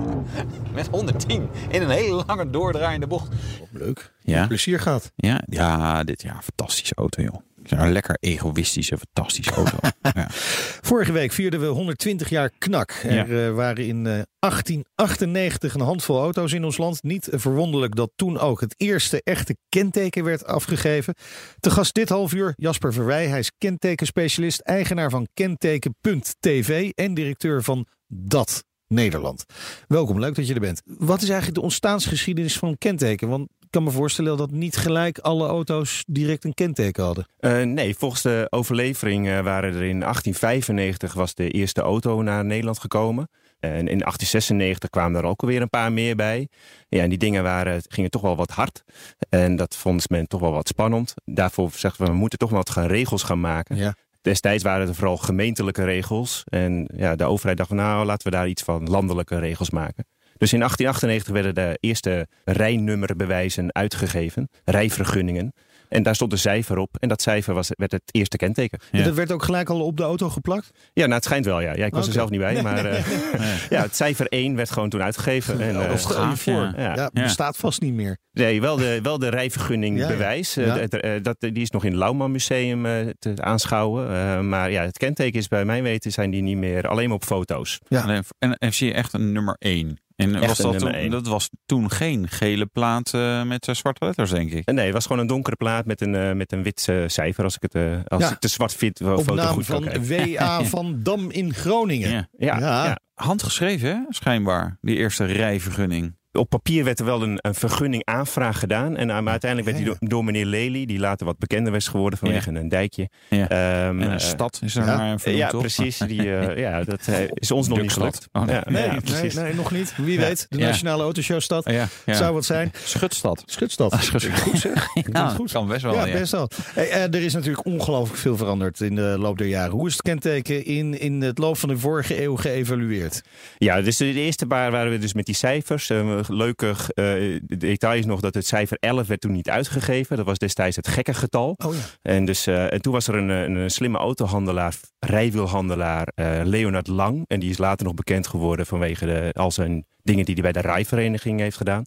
Met 110 in een hele lange doordraaiende bocht. Leuk. Ja. Plezier gehad. Ja, ja, dit ja, fantastische auto, joh. Een lekker egoïstische, fantastische auto. ja. Vorige week vierden we 120 jaar knak. Er Ja. eh, waren in eh, 1898 een handvol auto's in ons land. Niet verwonderlijk dat toen ook het eerste echte kenteken werd afgegeven. Te gast dit half uur Jasper Verwij. Hij is kentekenspecialist, eigenaar van kenteken.tv en directeur van Dat Nederland. Welkom, leuk dat je er bent. Wat is eigenlijk de ontstaansgeschiedenis van een kenteken? Want ik kan me voorstellen dat niet gelijk alle auto's direct een kenteken hadden. Eh, nee, volgens de overlevering eh, waren er in 1895 was de eerste auto naar Nederland gekomen. En in 1896 kwamen er ook alweer een paar meer bij. Ja, en die dingen waren, gingen toch wel wat hard. En dat vond men toch wel wat spannend. Daarvoor zeggen we, we moeten toch wel wat gaan regels gaan maken. Ja. Destijds waren het vooral gemeentelijke regels. En ja, de overheid dacht van nou, laten we daar iets van landelijke regels maken. Dus in 1898 werden de eerste rijnummerbewijzen uitgegeven, rijvergunningen. En daar stond een cijfer op. En dat cijfer was, werd het eerste kenteken. Ja. Dat werd ook gelijk al op de auto geplakt? Ja, nou het schijnt wel ja. ja ik was er zelf niet bij. maar eh, ja, het cijfer 1 werd gewoon toen uitgegeven. En, Oh, eh, dat voor. ja. Ja, Ja. bestaat vast niet meer. nee, wel de, wel de rijvergunning bewijs. Ja. Eh, eh, dat, die is nog in het Lauwman Museum eh, te aanschouwen. Eh, maar ja, het kenteken is bij mijn weten zijn die niet meer alleen maar op foto's. Ja. En, en, en zie je echt een nummer 1. En was dat, toen, dat was toen geen gele plaat eh, met eh, zwarte letters, denk ik. Nee, het was gewoon een donkere plaat met een, eh, met een wit cijfer. Als ik het eh, als Ja. ik de zwart-wit Op foto naam goed kan van. W.A. van Dam in Groningen. Ja. Ja, Ja. ja. Handgeschreven, hè? schijnbaar. Die eerste rijvergunning. Op papier werd er wel een, een vergunningaanvraag gedaan. En, maar uiteindelijk werd die door, door meneer Lely, die later wat bekender was geworden vanwege een dijkje. Ja. Ehm, En een eh, stad is er ja. maar vernoemd, ja, precies. Die, eh, ja, dat eh, is ons nog niet gelukt. Oh, nee. Ja, Nee, ja, nee, precies. nee, nog niet. Wie weet. De Ja. Nationale Autoshowstad. Ja, ja. Zou wat zijn. Schutstad. Schutstad. Schutstad. Goed zeg. Ja, goed. kan best wel. Ja, best wel. Hey, eh, er is natuurlijk ongelooflijk veel veranderd in de loop der jaren. Hoe is het kenteken in, in het loop van de vorige eeuw geëvalueerd? Ja, dus de, de eerste paar waren we dus met die cijfers. Leuke uh, detail is nog dat het cijfer 11 werd toen niet uitgegeven. Dat was destijds het gekke getal. Oh ja. En, dus, uh, en toen was er een, een, een slimme autohandelaar, rijwielhandelaar, uh, Leonard Lang. En die is later nog bekend geworden vanwege de, al zijn dingen die hij bij de rijvereniging heeft gedaan.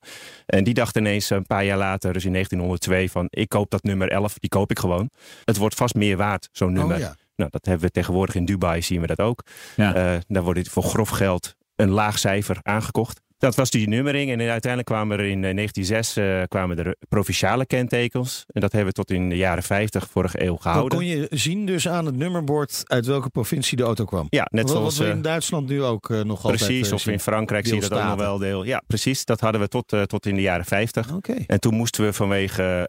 En die dacht ineens een paar jaar later, dus in 1902, van ik koop dat nummer 11, die koop ik gewoon. Het wordt vast meer waard, zo'n nummer. Oh ja. Nou, dat hebben we tegenwoordig in Dubai, zien we dat ook. Ja. Uh, daar wordt voor grof geld een laag cijfer aangekocht. Dat was die nummering. En uiteindelijk kwamen er in 1906 uh, kwamen er provinciale kentekens. En dat hebben we tot in de jaren 50 vorige eeuw gehouden. Dan kon je zien dus aan het nummerbord uit welke provincie de auto kwam. Ja, net zoals wat we in Duitsland nu ook uh, nog precies, altijd Precies, of in Frankrijk zie je dat ook nog wel deel. Ja, precies. Dat hadden we tot, uh, tot in de jaren 50. Okay. En toen moesten we vanwege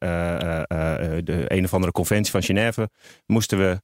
de een of andere conventie van Genève... moesten we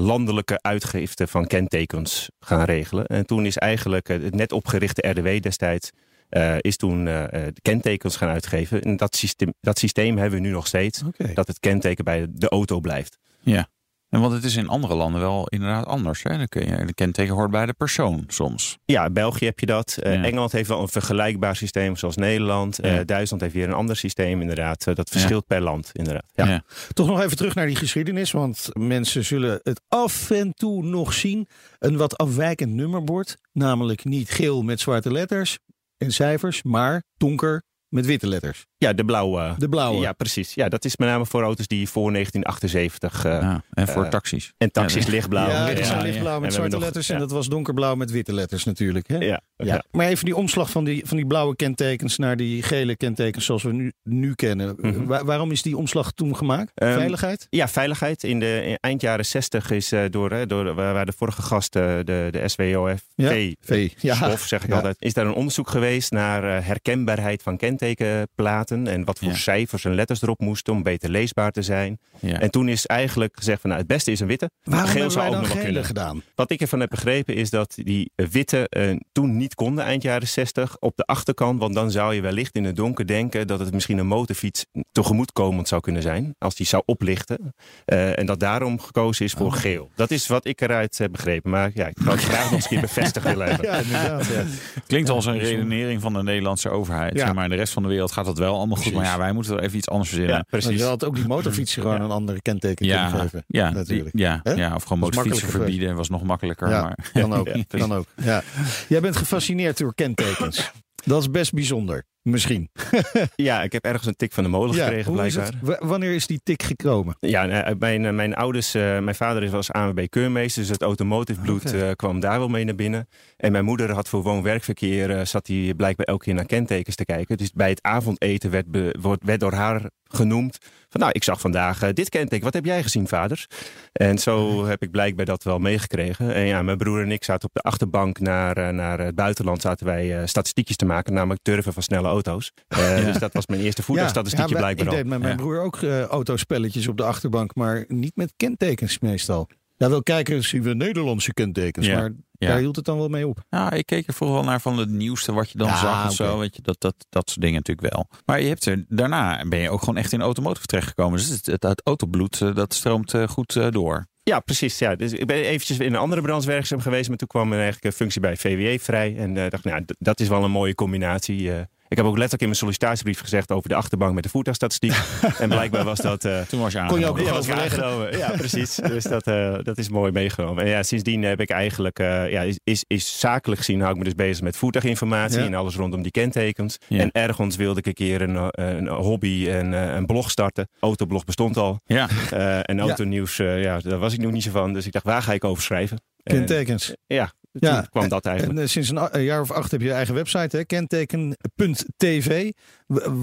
landelijke uitgifte van kentekens gaan regelen. En toen is eigenlijk het net opgerichte RDW destijds... Uh, is toen uh, de kentekens gaan uitgeven. En dat systeem, dat systeem hebben we nu nog steeds. Okay. Dat het kenteken bij de auto blijft. Ja, en want het is in andere landen wel inderdaad anders. Hè? Dan kun je, de kenteken hoort bij de persoon soms. Ja, in België heb je dat. Uh, Ja. Engeland heeft wel een vergelijkbaar systeem zoals Nederland. Uh, Ja. Duitsland heeft weer een ander systeem inderdaad. Uh, dat verschilt per land inderdaad. Ja. Ja. Toch nog even terug naar die geschiedenis, want mensen zullen het af en toe nog zien. Een wat afwijkend nummerbord, namelijk niet geel met zwarte letters en cijfers, maar donker met witte letters. Ja, de blauwe. De blauwe. Ja, precies. Ja, dat is met name voor auto's die voor 1978... eh, Ja, en voor eh, taxis. en taxis Ja, lichtblauw. Ja, het is ja, een lichtblauw met zwarte nog- letters en ja. dat was donkerblauw met witte letters natuurlijk. Hè? Ja, Ja. Maar even die omslag van die, van die blauwe kentekens naar die gele kentekens zoals we nu, nu kennen. Mhm. Wa- waarom is die omslag toen gemaakt? Ehm, Veiligheid? Ja, veiligheid. In de in eind jaren 60 is eh, door, hè, door waar waar de vorige gast, eh, de, de SWOF, Ja, V, V. Ja. stof zeg ik Ja. altijd, is daar een onderzoek geweest naar eh, herkenbaarheid van kentekenplaten en wat voor Ja. cijfers en letters erop moesten om beter leesbaar te zijn. Ja. En toen is eigenlijk gezegd van nou, het beste is een witte. Waarom Geel hebben zou wij ook dan nog wel kunnen. gedaan? Wat ik ervan heb begrepen is dat die eh, witte eh, toen niet konden eind jaren 60 op de achterkant. Want dan zou je wellicht in het donker denken dat het misschien een motorfiets tegemoetkomend zou kunnen zijn. Als die zou oplichten. Eh, en dat daarom gekozen is voor Oh. geel. Dat is wat ik eruit heb begrepen. Maar ja, ik zou het graag nog eens een keer bevestigd willen hebben. Ja, inderdaad. Ja. Klinkt als een redenering van de Nederlandse overheid. Zeg maar in de rest van de wereld gaat dat wel allemaal goed. Maar ja, wij moeten er even iets anders verzinnen. Ja, precies. je had ook die motorfietsen gewoon een andere kenteken Ja, kunnen geven. ja, die- natuurlijk. ja, ja, of gewoon motorfietsen verbieden was nog makkelijker. Ja, Maar, kan ook. Ja, kan ook. Ja. Jij bent gefascineerd door kentekens. Dat is best bijzonder. Misschien. Ja, ik heb ergens een tik van de molen Ja, gekregen is blijkbaar. wanneer is die tik gekomen? Ja, nou, mijn, eh, mijn ouders, eh, mijn vader was ANWB keurmeester, dus het automotive bloed Oké. eh, kwam daar wel mee naar binnen. En mijn moeder had voor woon-werkverkeer, eh, zat hij blijkbaar elke keer naar kentekens te kijken. Dus bij het avondeten werd, be- wordt, werd door haar genoemd van nou, ik zag vandaag eh, dit kenteken, wat heb jij gezien vaders? En zo heb ik blijkbaar dat wel meegekregen. En ja, mijn broer en ik zaten op de achterbank naar, eh, naar het buitenland, zaten wij eh, statistiekjes te maken, namelijk turven van snelle auto's. Eh, Dus dat was mijn eerste voertuigstatistiekje wij- blijkbaar Ik deed met mijn Ja. broer ook eh, autospelletjes op de achterbank, maar niet met kentekens meestal. Ja, wel kijken zien we Nederlandse kentekens, Ja, maar ja. daar hield het dan wel mee op. Ja, ik keek er wel naar van het nieuwste wat je dan Ja, zag of oké. zo. Weet je, dat, dat, dat soort dingen natuurlijk wel. Maar je hebt er, daarna ben je ook gewoon echt in automotive terechtgekomen. Dus het, het, het autobloed, eh, dat stroomt goed door. Ja, precies. Ja. Dus ik ben eventjes in een andere branche werkzaam geweest. Maar toen kwam er eigenlijk een functie bij VWE vrij. En eh, dacht, nou, dat is wel een mooie combinatie. eh. Ik heb ook letterlijk in mijn sollicitatiebrief gezegd over de achterbank met de voertuigstatistiek. en blijkbaar was dat... eh, Toen was je Kon je ook aangenomen. ja, aangenomen. Ja, precies. Dus dat, eh, dat is mooi meegenomen. En ja, sindsdien heb ik eigenlijk, eh, ja, is, is, is zakelijk gezien hou ik me dus bezig met voertuiginformatie Ja. en alles rondom die kentekens. Ja. En ergens wilde ik een keer een, eh, een hobby en eh, een blog starten. Autoblog bestond al. Ja, Eh, en autonieuws, eh, ja, daar was ik nog niet zo van. Dus ik dacht, waar ga ik over schrijven? En, Kentekens. ja, toen Ja. kwam dat eigenlijk. En eh, sinds een, jaar of acht heb je je eigen website, hè? kenteken.tv.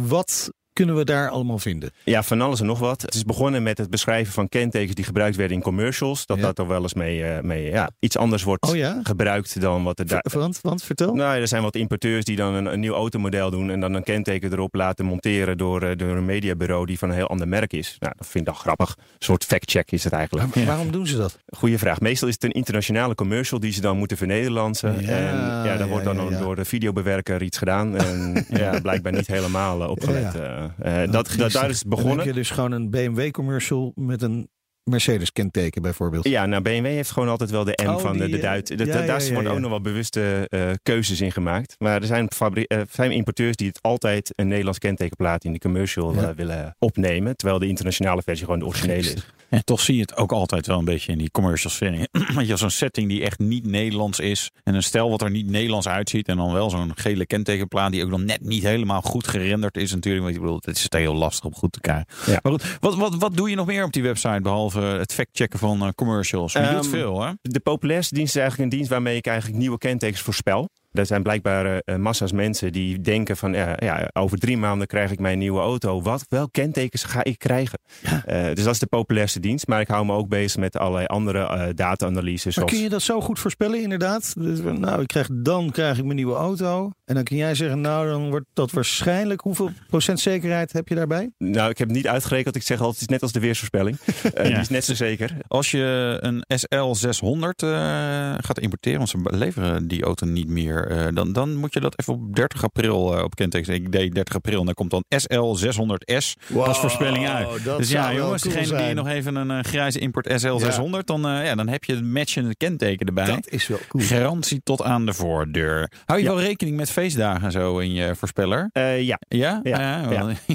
Wat kunnen we daar allemaal vinden? Ja, van alles en nog wat. Het is begonnen met het beschrijven van kentekens die gebruikt werden in commercials. Dat Ja. dat er wel eens mee, eh, mee ja, iets anders wordt Oh ja? gebruikt dan wat er daar... Want, want vertel. Nou, er zijn wat importeurs die dan een, een nieuw automodel doen en dan een kenteken erop laten monteren door, eh, door een mediabureau die van een heel ander merk is. Nou, dat vind ik dan grappig. Een soort fact-check is het eigenlijk. Maar Waarom doen ze dat? Goeie vraag. Meestal is het een internationale commercial die ze dan moeten vernederlandsen. Ja, en ja, daar wordt dan door de videobewerker iets gedaan. En ja, blijkbaar niet helemaal eh, opgelet. Eh, eh, dat, dat, daar is het Dan begonnen. heb je dus gewoon een BMW-commercial met een Mercedes-kenteken bijvoorbeeld. Ja, nou BMW heeft gewoon altijd wel de M Oh, van de, die, de eh, Duit. Dat- ja, daar ja, worden ja. ook nog wel bewuste eh, keuzes in gemaakt. Maar er zijn, fabri- eh, zijn importeurs die het altijd een Nederlands kentekenplaat in de commercial willen opnemen. Terwijl de internationale versie gewoon de originele is. En toch zie je het ook altijd wel een beetje in die commercials. Want je hebt zo'n setting die echt niet Nederlands is. En een stel wat er niet Nederlands uitziet. En dan wel zo'n gele kentekenplaat die ook nog net niet helemaal goed gerenderd is natuurlijk. Want ik bedoel, het is heel lastig om goed te krijgen. Ja. Maar goed, wat, wat, wat doe je nog meer op die website? Behalve het factchecken van eh, commercials. Je Ehm, doet veel hè? De populairste dienst is eigenlijk een dienst waarmee ik eigenlijk nieuwe kentekens voorspel. Er zijn blijkbaar eh, eh, massa's mensen die denken van ja, ja, over drie maanden krijg ik mijn nieuwe auto. Wat, welk kentekens ga ik krijgen? Eh, dus dat is de populairste dienst. Maar ik hou me ook bezig met allerlei andere data-analyses. Maar zoals- kun je dat zo goed voorspellen, inderdaad? Dus, nou, ik krijg, dan krijg ik mijn nieuwe auto. En dan kun jij zeggen, nou, dan wordt dat waarschijnlijk... Hoeveel procent zekerheid heb je daarbij? Nou, ik heb het niet uitgerekend. Ik zeg altijd, het is net als de weersvoorspelling. Eh, Die is net zo zeker. Als je een SL600 eh, gaat importeren, want ze leveren die auto niet meer, eh, dan, dan moet je dat even op 30 april eh, op kenteken. Ik deed 30 april en dan komt dan SL600S als voorspelling uit. Dus ja, jongens, cool degene die nog even een eh, grijze import SL600, dan, ja, dan heb je het matchende kenteken erbij. Dat is wel cool. Garantie tot aan de voordeur. Hou je Ja. wel rekening met feestdagen en zo in je voorspeller? Ja. Ja? Ja,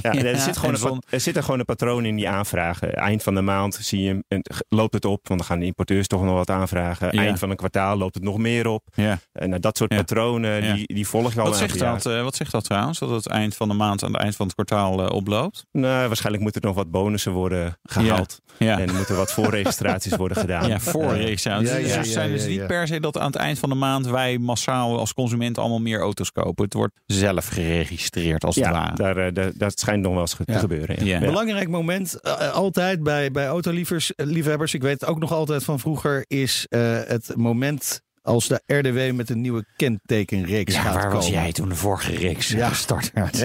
er, zit gewoon en een, er zit er gewoon een patroon in die aanvragen. Eind van de maand zie je, en loopt het op, want dan gaan de importeurs toch nog wat aanvragen. Eind van een kwartaal loopt het nog meer op. Ja. En nou, dat soort Ja. patronen patronen, Ja. die, die volg je al Wat een zegt, aantal dat, eh, wat zegt dat trouwens? Dat het eind van de maand aan het eind van het kwartaal eh, oploopt? Nou, waarschijnlijk moeten er nog wat bonussen worden gehaald. Ja. En er moeten wat voorregistraties worden gedaan. Ja, voor registratie. Ja, Dus ja, het ja, zijn dus ja, niet ja. per se dat aan het eind van de maand wij massaal als consument allemaal meer auto's kopen. Het wordt zelf geregistreerd als het ja, ware. daar, eh, daar- dat schijnt nog wel eens Ja. te gebeuren. Ja. Ja. Belangrijk moment, altijd bij, bij autoliefhebbers, ik weet het ook nog altijd van vroeger, is eh, het moment als de RDW met een nieuwe kentekenreeks Ja, gaat waar was jij toen de vorige reeks Ja. gestart werd?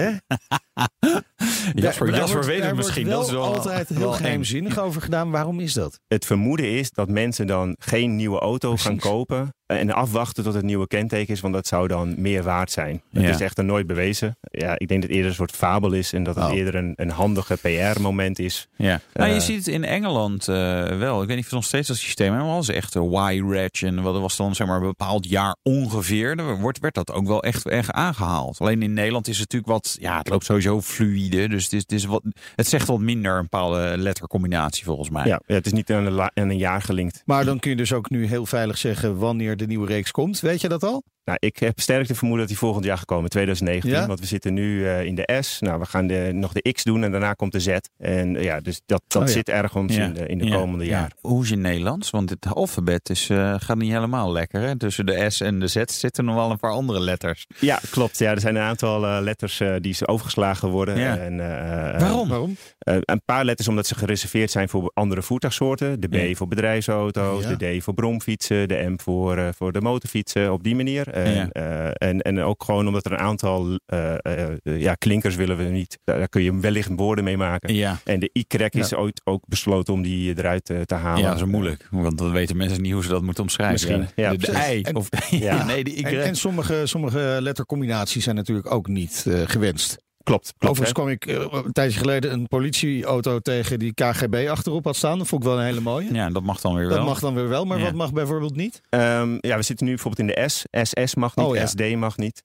Jasper, Daar Jasper wordt- weet het wordt misschien. wel dat is wel altijd heel wel eng. geheimzinnig over gedaan. Waarom is dat? Het vermoeden is dat mensen dan geen nieuwe auto gaan kopen en afwachten tot het nieuwe kenteken is, want dat zou dan meer waard zijn. Het Ja. is echter nooit bewezen. Ja, ik denk dat het eerder een soort fabel is en dat het Oh. eerder een, een handige PR-moment is. Ja. Nou, je Eh, ziet het in Engeland eh, wel. Ik weet niet of het nog steeds dat systeem helemaal is. Echt een Y-Reg en wat was dan zeg maar een bepaald jaar ongeveer. Dan wordt, werd dat ook wel echt, echt aangehaald. Alleen in Nederland is het natuurlijk wat, ja, het loopt sowieso fluïde. Dus het, is, het, is wat, het zegt wat minder een bepaalde lettercombinatie volgens mij. Ja, het is niet aan een, aan een jaar gelinkt. Maar dan kun je dus ook nu heel veilig zeggen wanneer de nieuwe reeks komt. Weet je dat al? Nou, ik heb sterk te vermoeden dat die volgend jaar gekomen, 2019. Ja? Want we zitten nu eh, in de S. Nou, we gaan de, nog de X doen en daarna komt de Z. En eh, ja, dus dat, dat Oh ja. zit ergens in de, in de Ja, komende ja. jaar. Hoe is het in Nederlands? Want het alfabet is, eh, gaat niet helemaal lekker. Hè? Tussen de S en de Z zitten nog wel een paar andere letters. Ja, klopt. Ja, er zijn een aantal eh, letters eh, die overgeslagen worden. Ja. En, eh, Waarom? Waarom? Een paar letters omdat ze gereserveerd zijn voor andere voertuigsoorten. De B Ja. voor bedrijfsauto's, Ja. de D voor bromfietsen, de M voor, eh, voor de motorfietsen. Op die manier. En, Ja. eh, en, en ook gewoon omdat er een aantal eh, eh, ja, klinkers willen we niet. Daar, kun je wellicht woorden mee maken. Ja. En de Y is ooit ook besloten om die eruit te halen. Ja, dat is moeilijk. Want dan weten mensen niet hoe ze dat moeten omschrijven. Misschien, ja, de. I. En- of, Ja. nee, de Y. En, en sommige, sommige lettercombinaties zijn natuurlijk ook niet eh, gewenst. Klopt, klopt. Overigens kwam ik eh, een tijdje geleden een politieauto tegen die KGB achterop had staan. Dat vond ik wel een hele mooie. Ja, dat mag dan weer Dat wel. mag dan weer wel, maar Ja. wat mag bijvoorbeeld niet? Ehm, ja, we zitten nu bijvoorbeeld in de S. SS mag niet, Oh, ja. SD mag niet.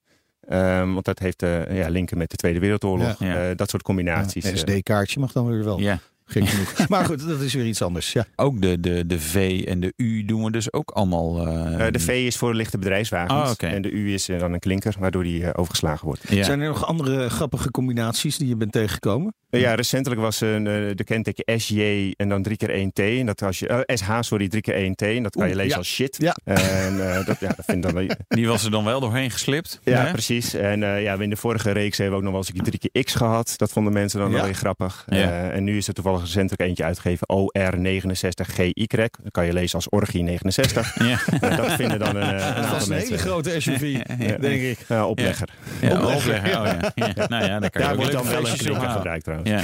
Ehm, want dat heeft eh, ja, linken met de Tweede Wereldoorlog. Ja. Eh, dat soort combinaties. Eh. SD-kaartje mag dan weer wel. Ja. Gek genoeg. maar goed, dat is weer iets anders. Ja. Ook de, de, de V en de U doen we dus ook allemaal. eh, Eh, de V is voor lichte bedrijfswagens. Ah. En de U is eh, dan een klinker, waardoor die overgeslagen wordt. ja. Zijn er nog andere grappige combinaties die je bent tegengekomen? Ja, recentelijk was een, eh, de kenteken SJ en dan drie keer 1T. En dat als je, SH, sorry, drie keer 1T. En dat kan je lezen ja. als shit. Ja. En eh, dat, ja, dat vind dan... Die was er dan wel doorheen geslipt. Ja, hè? precies. En eh, ja, in de vorige reeks hebben we ook nog wel eens een keer drie keer X gehad. Dat vonden mensen dan Ja. wel weer grappig. Ja. Eh, en nu is er toevallig recentelijk eentje uitgegeven. OR69GY. Dat kan je lezen als Orgie 69. Ja. Dat vinden dan een, eh, een Dat aantal was een hele grote SUV, Ja. denk ik. Ja, oplegger. Ja, Opleggen. opleggen. Oh, ja. Ja. Nou ja, daar kan je Daar wordt dan wel een halen. gebruikt trouwens. Ja.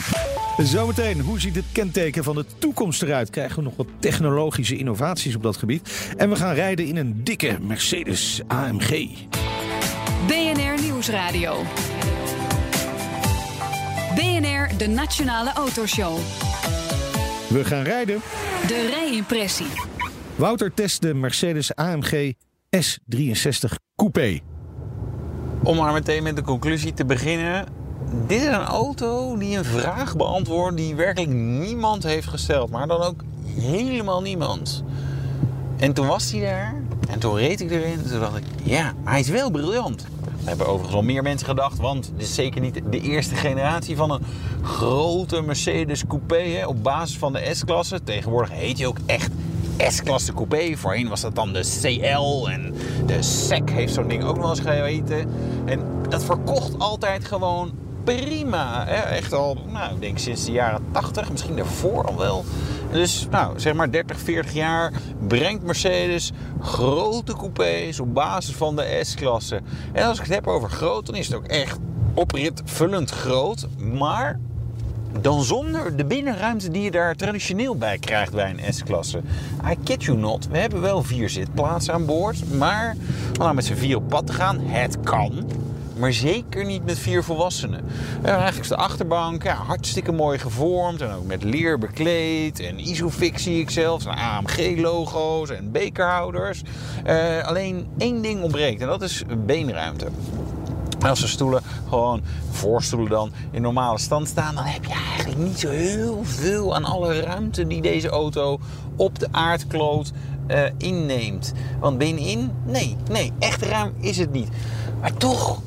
Zometeen, hoe ziet het kenteken van de toekomst eruit? Krijgen we nog wat technologische innovaties op dat gebied? En we gaan rijden in een dikke Mercedes AMG. BNR Nieuwsradio. BNR, de Nationale Autoshow. We gaan rijden. De rijimpressie. Wouter test de Mercedes AMG S63 Coupé. Om maar meteen met de conclusie te beginnen. Dit is een auto die een vraag beantwoordt die werkelijk niemand heeft gesteld. Maar dan ook helemaal niemand. En toen was hij daar. En toen reed ik erin. En toen dacht ik, ja, maar hij is wel briljant. Hebben overigens al meer mensen gedacht. Want het is zeker niet de eerste generatie van een grote Mercedes coupé. Hè, op basis van de S-klasse. Tegenwoordig heet hij ook echt S-klasse coupé. Voorheen was dat dan de CL. En de SEC heeft zo'n ding ook nog eens geheten. En dat verkocht altijd gewoon prima. Hè? Echt al, nou, ik denk sinds de jaren 80, misschien daarvoor al wel. Dus, nou, zeg maar 30, 40 jaar brengt Mercedes grote coupés op basis van de S-klasse. En als ik het heb over groot, dan is het ook echt opritvullend groot. Maar dan zonder de binnenruimte die je daar traditioneel bij krijgt bij een S-klasse. I kid you not, we hebben wel vier zitplaatsen aan boord. Maar om nou met z'n vier op pad te gaan, het kan. Maar zeker niet met vier volwassenen. En eigenlijk is de achterbank ja, hartstikke mooi gevormd. En ook met leer bekleed. En Isofix zie ik zelfs. AMG-logo's en bekerhouders. Eh, alleen één ding ontbreekt. En dat is beenruimte. En als de stoelen gewoon, voorstoelen dan, in normale stand staan, dan heb je eigenlijk niet zo heel veel aan alle ruimte die deze auto op de aardkloot eh, inneemt. Want binnenin, nee, nee, echt ruim is het niet. Maar toch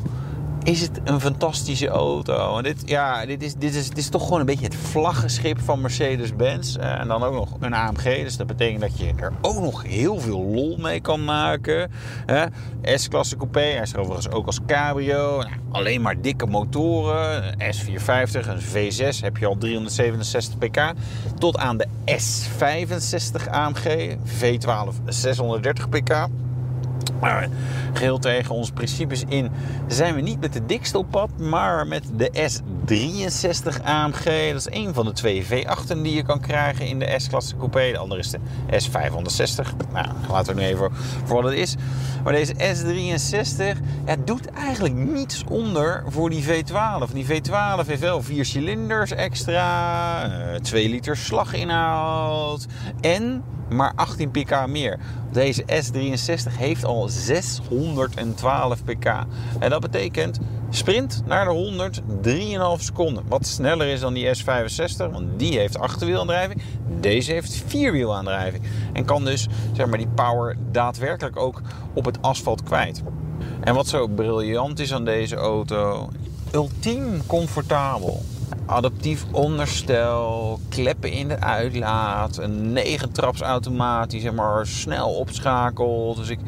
is het een fantastische auto. Dit, ja, dit, is, dit, is, is toch gewoon een beetje het vlaggenschip van Mercedes-Benz. Eh, en dan ook nog een AMG. Dus dat betekent dat je er ook nog heel veel lol mee kan maken. S-klasse coupé. Hij is er overigens ook als cabrio. Nou, alleen maar dikke motoren. Een S450, een V6 heb je al 367 pk. Tot aan de S65 AMG. V12 630 pk. Maar geheel tegen onze principes in zijn we niet met de dikste op pad, maar met de S63 AMG. Dat is een van de twee V8'en die je kan krijgen in de S-klasse coupé. De andere is de S560. Nou, laten we nu even voor wat het is. Maar deze S63 ja, doet eigenlijk niets onder voor die V12. Die V12 heeft wel vier cilinders extra, 2 liter slaginhoud en maar 18 pk meer. Deze S63 heeft al 612 pk. En dat betekent sprint naar de 100 3,5 seconden. Wat sneller is dan die S65, want die heeft achterwielaandrijving. Deze heeft vierwielaandrijving. En kan dus zeg maar, die power daadwerkelijk ook op het asfalt kwijt. En wat zo briljant is aan deze auto, ultiem comfortabel adaptief onderstel, kleppen in de uitlaat, een 9 traps automatisch, zeg maar snel opschakelt. Dus ik,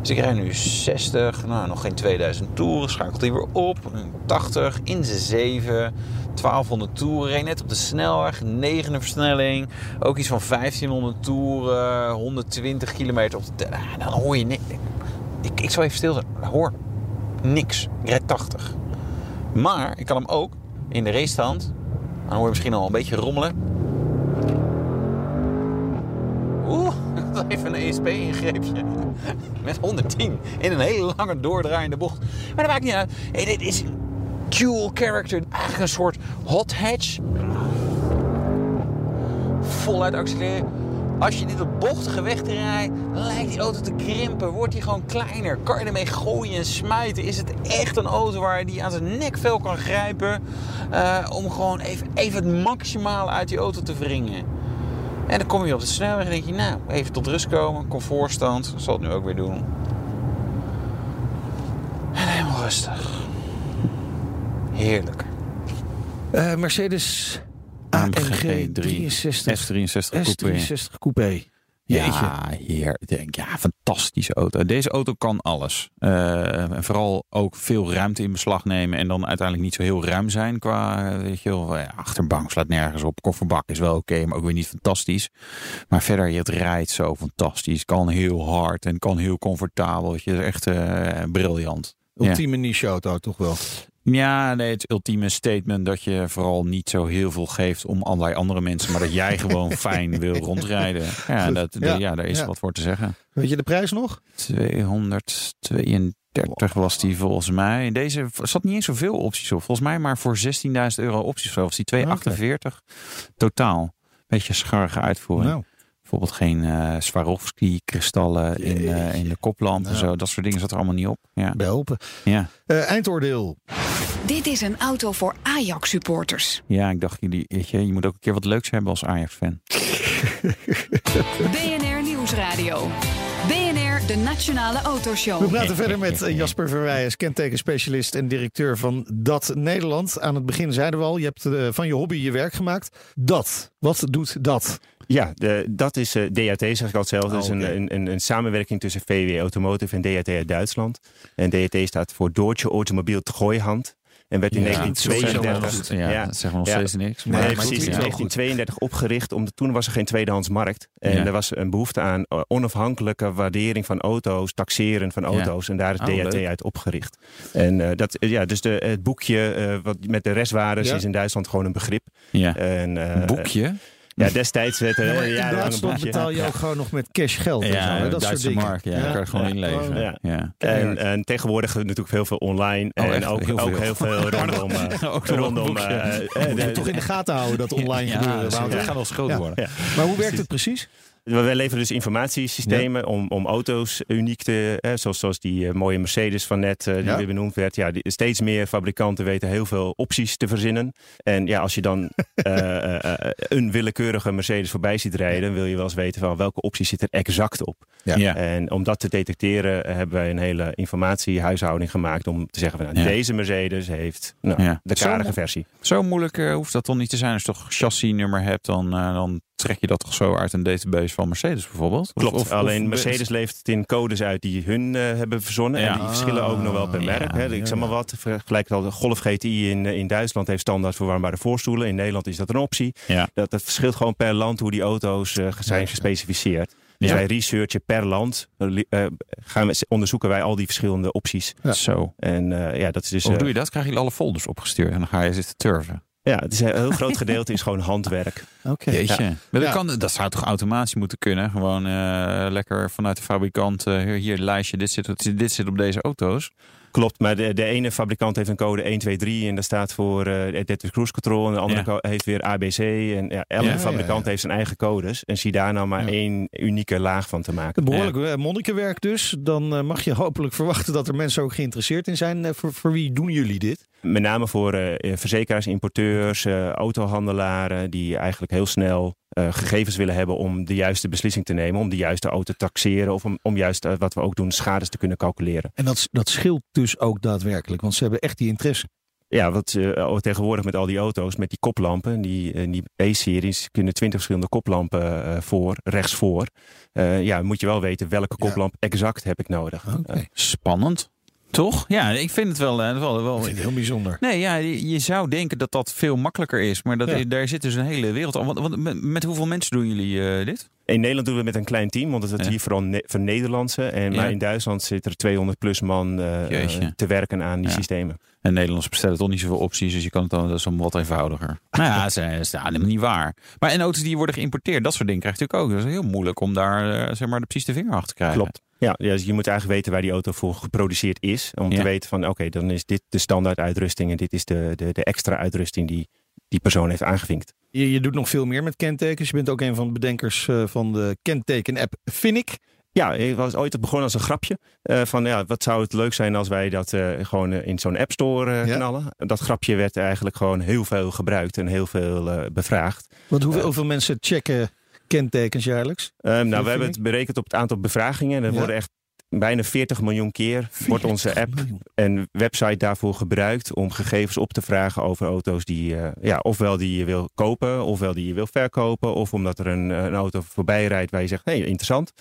dus ik rijd nu 60, nou, nog geen 2000 toeren, schakelt hij weer op. 80 in zijn 7, 1200 toeren, reed net op de snelweg, negende versnelling. Ook iets van 1500 toeren, 120 kilometer op de... Dan hoor je niks. Ik, ik zal even stil zijn, hoor niks. Ik rijd 80. Maar ik kan hem ook in de racestand. Dan hoor je misschien al een beetje rommelen. Oeh, even een ESP-ingreepje. Met 110 in een hele lange doordraaiende bocht. Maar dat maakt niet uit. Hey, dit is dual character. Eigenlijk een soort hot hatch. Voluit accelereren. Als je dit op bochtige weg rijdt, lijkt die auto te krimpen. Wordt die gewoon kleiner. Kan je ermee gooien en smijten? Is het echt een auto waar je die aan zijn nekvel kan grijpen? Uh, om gewoon even, even het maximale uit die auto te wringen. En dan kom je op de snelweg en denk je, nou, even tot rust komen. Comfortstand. Dat zal het nu ook weer doen. En helemaal rustig. Heerlijk. Uh, Mercedes AMG 63 S63 Coupé. S63 Coupé. Ja, hier, denk, ja, fantastische auto. Deze auto kan alles. Uh, en vooral ook veel ruimte in beslag nemen. En dan uiteindelijk niet zo heel ruim zijn qua, weet je wel, achterbank slaat nergens op. Kofferbak is wel oké, maar ook weer niet fantastisch. Maar verder, het rijdt zo fantastisch. Kan heel hard en kan heel comfortabel. Weet je, echt uh, briljant. Ultieme ja. niche auto toch wel? Ja, nee, het ultieme statement dat je vooral niet zo heel veel geeft om allerlei andere mensen, maar dat jij gewoon fijn wil rondrijden. Ja, dat, ja, ja daar is ja. wat voor te zeggen. Weet je de prijs nog? 232 was die volgens mij. In deze zat niet eens zoveel opties op. Volgens mij maar voor 16.000 euro opties. Of die 248 okay. totaal. Beetje scharrige uitvoering. Nou. Bijvoorbeeld geen uh, Swarovski-kristallen in, uh, in de koplamp en zo. Dat soort dingen zat er allemaal niet op. Ja. Behelpen. Ja. Uh, eindoordeel. Dit is een auto voor Ajax-supporters. Ja, ik dacht, jullie, weet je, je moet ook een keer wat leuks hebben als Ajax-fan. BNR Nieuwsradio. BNR, de Nationale Autoshow. We praten verder met Jasper Verwijs, kentekenspecialist en directeur van Dat Nederland. Aan het begin zeiden we al, je hebt van je hobby je werk gemaakt. Dat, wat doet dat? Ja, de, dat is uh, DAT, zeg ik altijd zelf. Dat is een, een, een, samenwerking tussen VW Automotive en DAT uit Duitsland. En DAT staat voor Deutsche Automobil Treuhand. En werd in Ja, 1932, Ja, ja, dat zeggen we nog Ja. steeds niks. Nee, Maar precies. goed, in ja. 1932 opgericht. Omdat toen was er geen tweedehands markt. En Ja. er was een behoefte aan eh, onafhankelijke waardering van auto's, taxeren van auto's. En daar is Oh, DAT leuk. uit opgericht. En eh, dat, eh, ja, dus de, het boekje eh, wat met de restwaardes is in Duitsland gewoon een begrip. Ja. En, eh, Een boekje? Ja, destijds werd er Ja, maar een jarenlang betaal je Ja. ook gewoon nog met cash geld. en zo, Ja, hè? dat Duitse soort dingen. mark. Ja, kan je gewoon Ja. inleveren. Ja. Ja. En, en tegenwoordig natuurlijk veel veel online. Oh, en ook Heel ook veel. heel veel rondom, eh, Ook rondom eh, eh, Moet je toch in de gaten houden dat online Ja, gebeuren. Wouter. gaan wel Ja. worden. Ja. Maar hoe werkt het precies? Wij leveren dus informatiesystemen om, om auto's uniek te... Hè, zoals, zoals die eh, mooie Mercedes van net, eh, die Ja. weer benoemd werd. Ja, die, steeds meer fabrikanten weten heel veel opties te verzinnen. En ja, als je dan eh, eh, eh, een willekeurige Mercedes voorbij ziet rijden... dan wil je wel eens weten van welke optie zit er exact op. Ja. Ja. En om dat te detecteren hebben wij een hele informatiehuishouding gemaakt... om te zeggen van nou, Ja. deze Mercedes heeft nou, Ja. de karige versie. Zo moeilijk hoeft dat toch niet te zijn. Als je toch chassisnummer hebt, dan, dan trek je dat toch zo uit een database van Mercedes bijvoorbeeld? Klopt, of- alleen of- Mercedes levert het in codes uit die hun eh, hebben verzonnen. Ja. En die verschillen ook nog wel per Ah, merk. hè. Ik zeg maar wat, vergelijk al de Golf GTI in, eh, in Duitsland heeft standaard verwarmbare voorstoelen. In Nederland is dat een optie. Ja. Dat, dat verschilt gewoon per land hoe die auto's eh, zijn gespecificeerd. Dus Ja. wij researchen per land, gaan we, onderzoeken wij al die verschillende opties. Zo. En ja, dat is dus... Hoe doe je dat? Krijg je alle folders opgestuurd en dan ga je zitten turven. Ja, het is een heel groot gedeelte is gewoon handwerk. Oké. Jeetje. Maar dat, kan, dat zou toch automatisch moeten kunnen? Gewoon eh, lekker vanuit de fabrikant. eh, hier, hier lijstje, dit zit, dit zit op deze auto's. Klopt, maar de, de ene fabrikant heeft een code 1, 2, 3 en dat staat voor eh Adaptive Cruise Control. En de andere Ja. heeft weer ABC. En ja, elke Ja, fabrikant ja, ja. heeft zijn eigen codes. En zie daar nou maar Ja. één unieke laag van te maken. Behoorlijk eh, monnikenwerk dus. Dan mag je hopelijk verwachten dat er mensen ook geïnteresseerd in zijn. Voor, voor wie doen jullie dit? Met name voor eh, eh, verzekeraars, importeurs, eh, autohandelaren die eigenlijk heel snel eh, gegevens willen hebben om de juiste beslissing te nemen. Om de juiste auto te taxeren of om, om juist wat we ook doen, schades te kunnen calculeren. En dat, dat scheelt dus ook daadwerkelijk. Want ze hebben echt die interesse. Ja, wat eh, tegenwoordig met al die auto's, met die koplampen, die, die E-series kunnen twintig verschillende koplampen eh, voor, rechts voor. Eh, ja, moet je wel weten welke Ja. koplamp exact heb ik nodig. Oké. Spannend. Toch? Ja, ik vind het wel, eh, wel, wel Ik vind het heel bijzonder. Nee, ja, je, je zou denken dat dat veel makkelijker is. Maar dat Ja. is- daar zit dus een hele wereld aan. Want, want met, met hoeveel mensen doen jullie eh, dit? in Nederland doen we het met een klein team, want het is Ja. hier vooral ne- van Nederlandse. En, Ja. Maar in Duitsland zit er 200 plus man eh, te werken aan die Ja. systemen. En Nederlanders bestellen toch niet zoveel opties, dus je kan het dan dat is dan wat eenvoudiger. nou ja, dat is, dat niet waar. Maar en auto's die worden geïmporteerd, dat soort dingen krijg je natuurlijk ook. Dat is heel moeilijk om daar zeg maar, de precies de vinger achter te krijgen. Klopt. Ja, dus je moet eigenlijk weten waar die auto voor geproduceerd is. Om Ja. te weten van oké, dan is dit de standaard uitrusting en dit is de, de, de extra uitrusting die die persoon heeft aangevinkt. Je, je doet nog veel meer met kentekens. Je bent ook een van de bedenkers eh, van de kenteken-app Finnick. Ja, ik was ooit begonnen als een grapje. eh, van ja, wat zou het leuk zijn als wij dat eh, gewoon in zo'n app store Ja. knallen. Dat grapje werd eigenlijk gewoon heel veel gebruikt en heel veel bevraagd. Want hoeveel, hoeveel mensen checken kentekens jaarlijks? Ehm, nou, we hebben het berekend op het aantal bevragingen. Er Ja. worden echt bijna 40 miljoen keer wordt onze app en website daarvoor gebruikt om gegevens op te vragen over auto's die, eh, ja, ofwel die je wil kopen, ofwel die je wil verkopen, of omdat er een, een auto voorbij rijdt waar je zegt, hé, hey, interessant.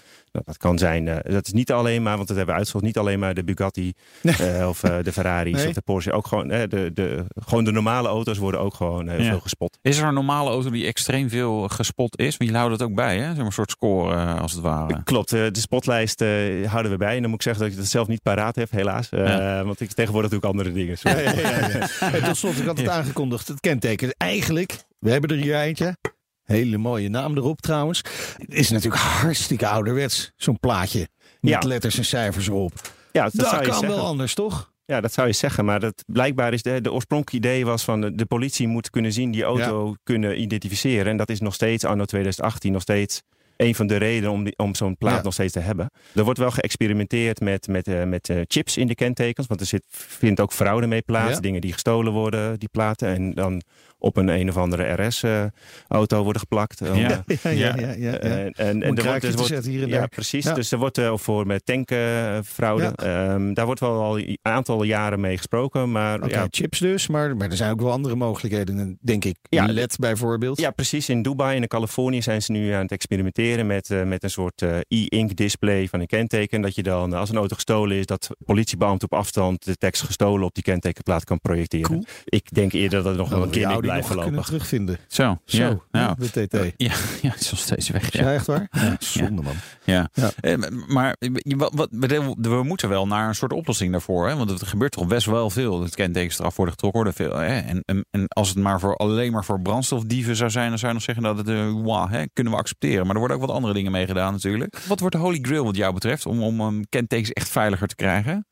Dat kan zijn, eh, dat is niet alleen maar, want dat hebben we uitgezocht, niet alleen maar de Bugatti eh, of eh, de Ferraris Nee. of de Porsche. Ook gewoon, de, de, gewoon de normale auto's worden ook gewoon Ja. veel gespot. Is er een normale auto die extreem veel gespot is? Want jullie houden dat ook bij, hè? Zeg maar een soort score als het ware. Klopt, de spotlijst eh, houden we bij. En dan moet ik zeggen dat ik het zelf niet paraat heb, helaas. Eh, Ja. Want ik tegenwoordig doe ik andere dingen. Sorry. Ja, ja, ja, ja. En tot slot, ik had het aangekondigd. Het kenteken. Eigenlijk, we hebben er hier eentje. Hele mooie naam erop trouwens. Het is natuurlijk hartstikke ouderwets, zo'n plaatje. Met Ja. letters en cijfers erop. Ja, dat, Dat, zou je kan zeggen. wel anders, toch? Ja, dat zou je zeggen. Maar dat, blijkbaar is de, de oorspronkelijke idee was van de, de politie moet kunnen zien, die auto kunnen identificeren. En dat is nog steeds, anno 2018, nog steeds een van de redenen om, die- om zo'n plaat Ja. nog steeds te hebben. Er wordt wel geëxperimenteerd met, met, eh, met eh, chips in de kentekens. Want er zit, vindt ook fraude mee plaats. Ja. Dingen die gestolen worden, die platen. En dan op een een of andere RS-auto worden geplakt. Ja. Ja, ja, ja. ja, ja. En, en, en er wordt, zetten hier en ja, daar. precies. Dus er wordt eh, voor met tankfraude. Ehm, daar wordt wel al een aantal jaren mee gesproken. Maar ja, chips dus, maar, maar er zijn ook wel andere mogelijkheden, denk ik. Ja, LED bijvoorbeeld. ja, precies. In Dubai en in Californië zijn ze nu aan het experimenteren met, eh, met een soort eh, e-ink display van een kenteken. Dat je dan, als een auto gestolen is, dat politiebeambte op afstand de tekst gestolen op die kentekenplaat kan projecteren. Cool. Ik denk eerder dat het nog wel Oh, een keer blijft nog kunnen terugvinden. Zo, Zo, ja. Nou, de TT. ja, ja, het is nog steeds weg. Ja. echt waar? Ja, zonde man. Ja. Ja. Eh, Maar je- wat, wat, we- moeten wel naar een soort oplossing daarvoor. Hè? Want het gebeurt toch best wel veel. Het kentekens eraf worden getrokken. Worden veel, hè? En, en, en als het maar voor, alleen maar voor brandstofdieven zou zijn... dan zou je nog zeggen dat het eh, wauw, hè, kunnen we accepteren. Maar er worden ook wat andere dingen mee gedaan natuurlijk. Wat wordt de holy grail wat jou betreft... om, om um, kentekens echt veiliger te krijgen?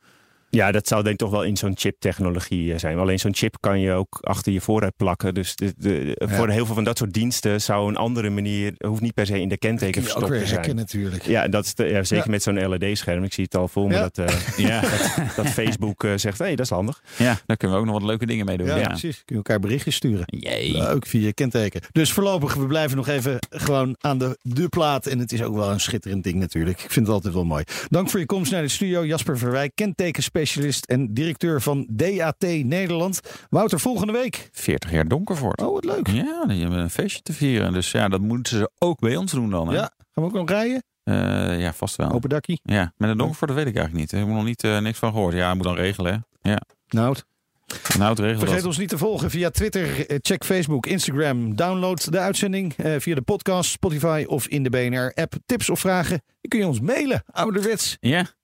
Ja, dat zou denk ik toch wel in zo'n chip-technologie eh, zijn. Alleen zo'n chip kan je ook achter je vooruit plakken. Dus de, de, voor heel veel van dat soort diensten zou een andere manier... hoeft niet per se in de kenteken ook verstopt te zijn. hacken natuurlijk. Ja, dat is de- ja, zeker Ja. met zo'n LED-scherm. Ik zie het al voor me dat, eh, Ja. dat, dat Facebook eh, zegt... hé, hey, dat is handig. ja, daar kunnen we ook nog wat leuke dingen mee doen. Ja, Ja, precies. Kun je elkaar berichtjes sturen. Jee. Leuk via je kenteken. Dus voorlopig, we blijven nog even gewoon aan de, de plaat. En het is ook wel een schitterend ding natuurlijk. Ik vind het altijd wel mooi. Dank voor je komst naar de studio. Jasper Verwij, kentekenspecialist en directeur van DAT Nederland. Wouter, volgende week. 40 jaar Donkervoort. Oh, wat leuk. Ja, die hebben een feestje te vieren. Dus ja, dat moeten ze ook bij ons doen dan. Hè? Ja, gaan we ook nog rijden? Eh, ja vast wel. Open dakkie. Ja, met een Donkervoort dat weet ik eigenlijk niet. Ik heb er nog niet, eh, niks van gehoord. Ja, moet dan regelen. hè. Ja, Nou, nou het regelen Vergeet dat. ons niet te volgen via Twitter, eh, check Facebook, Instagram. Download de uitzending via de podcast, Spotify of in de BNR-app. Tips of vragen, dan kun je ons mailen. Ouderwets, Ja,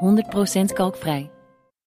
100% kalkvrij.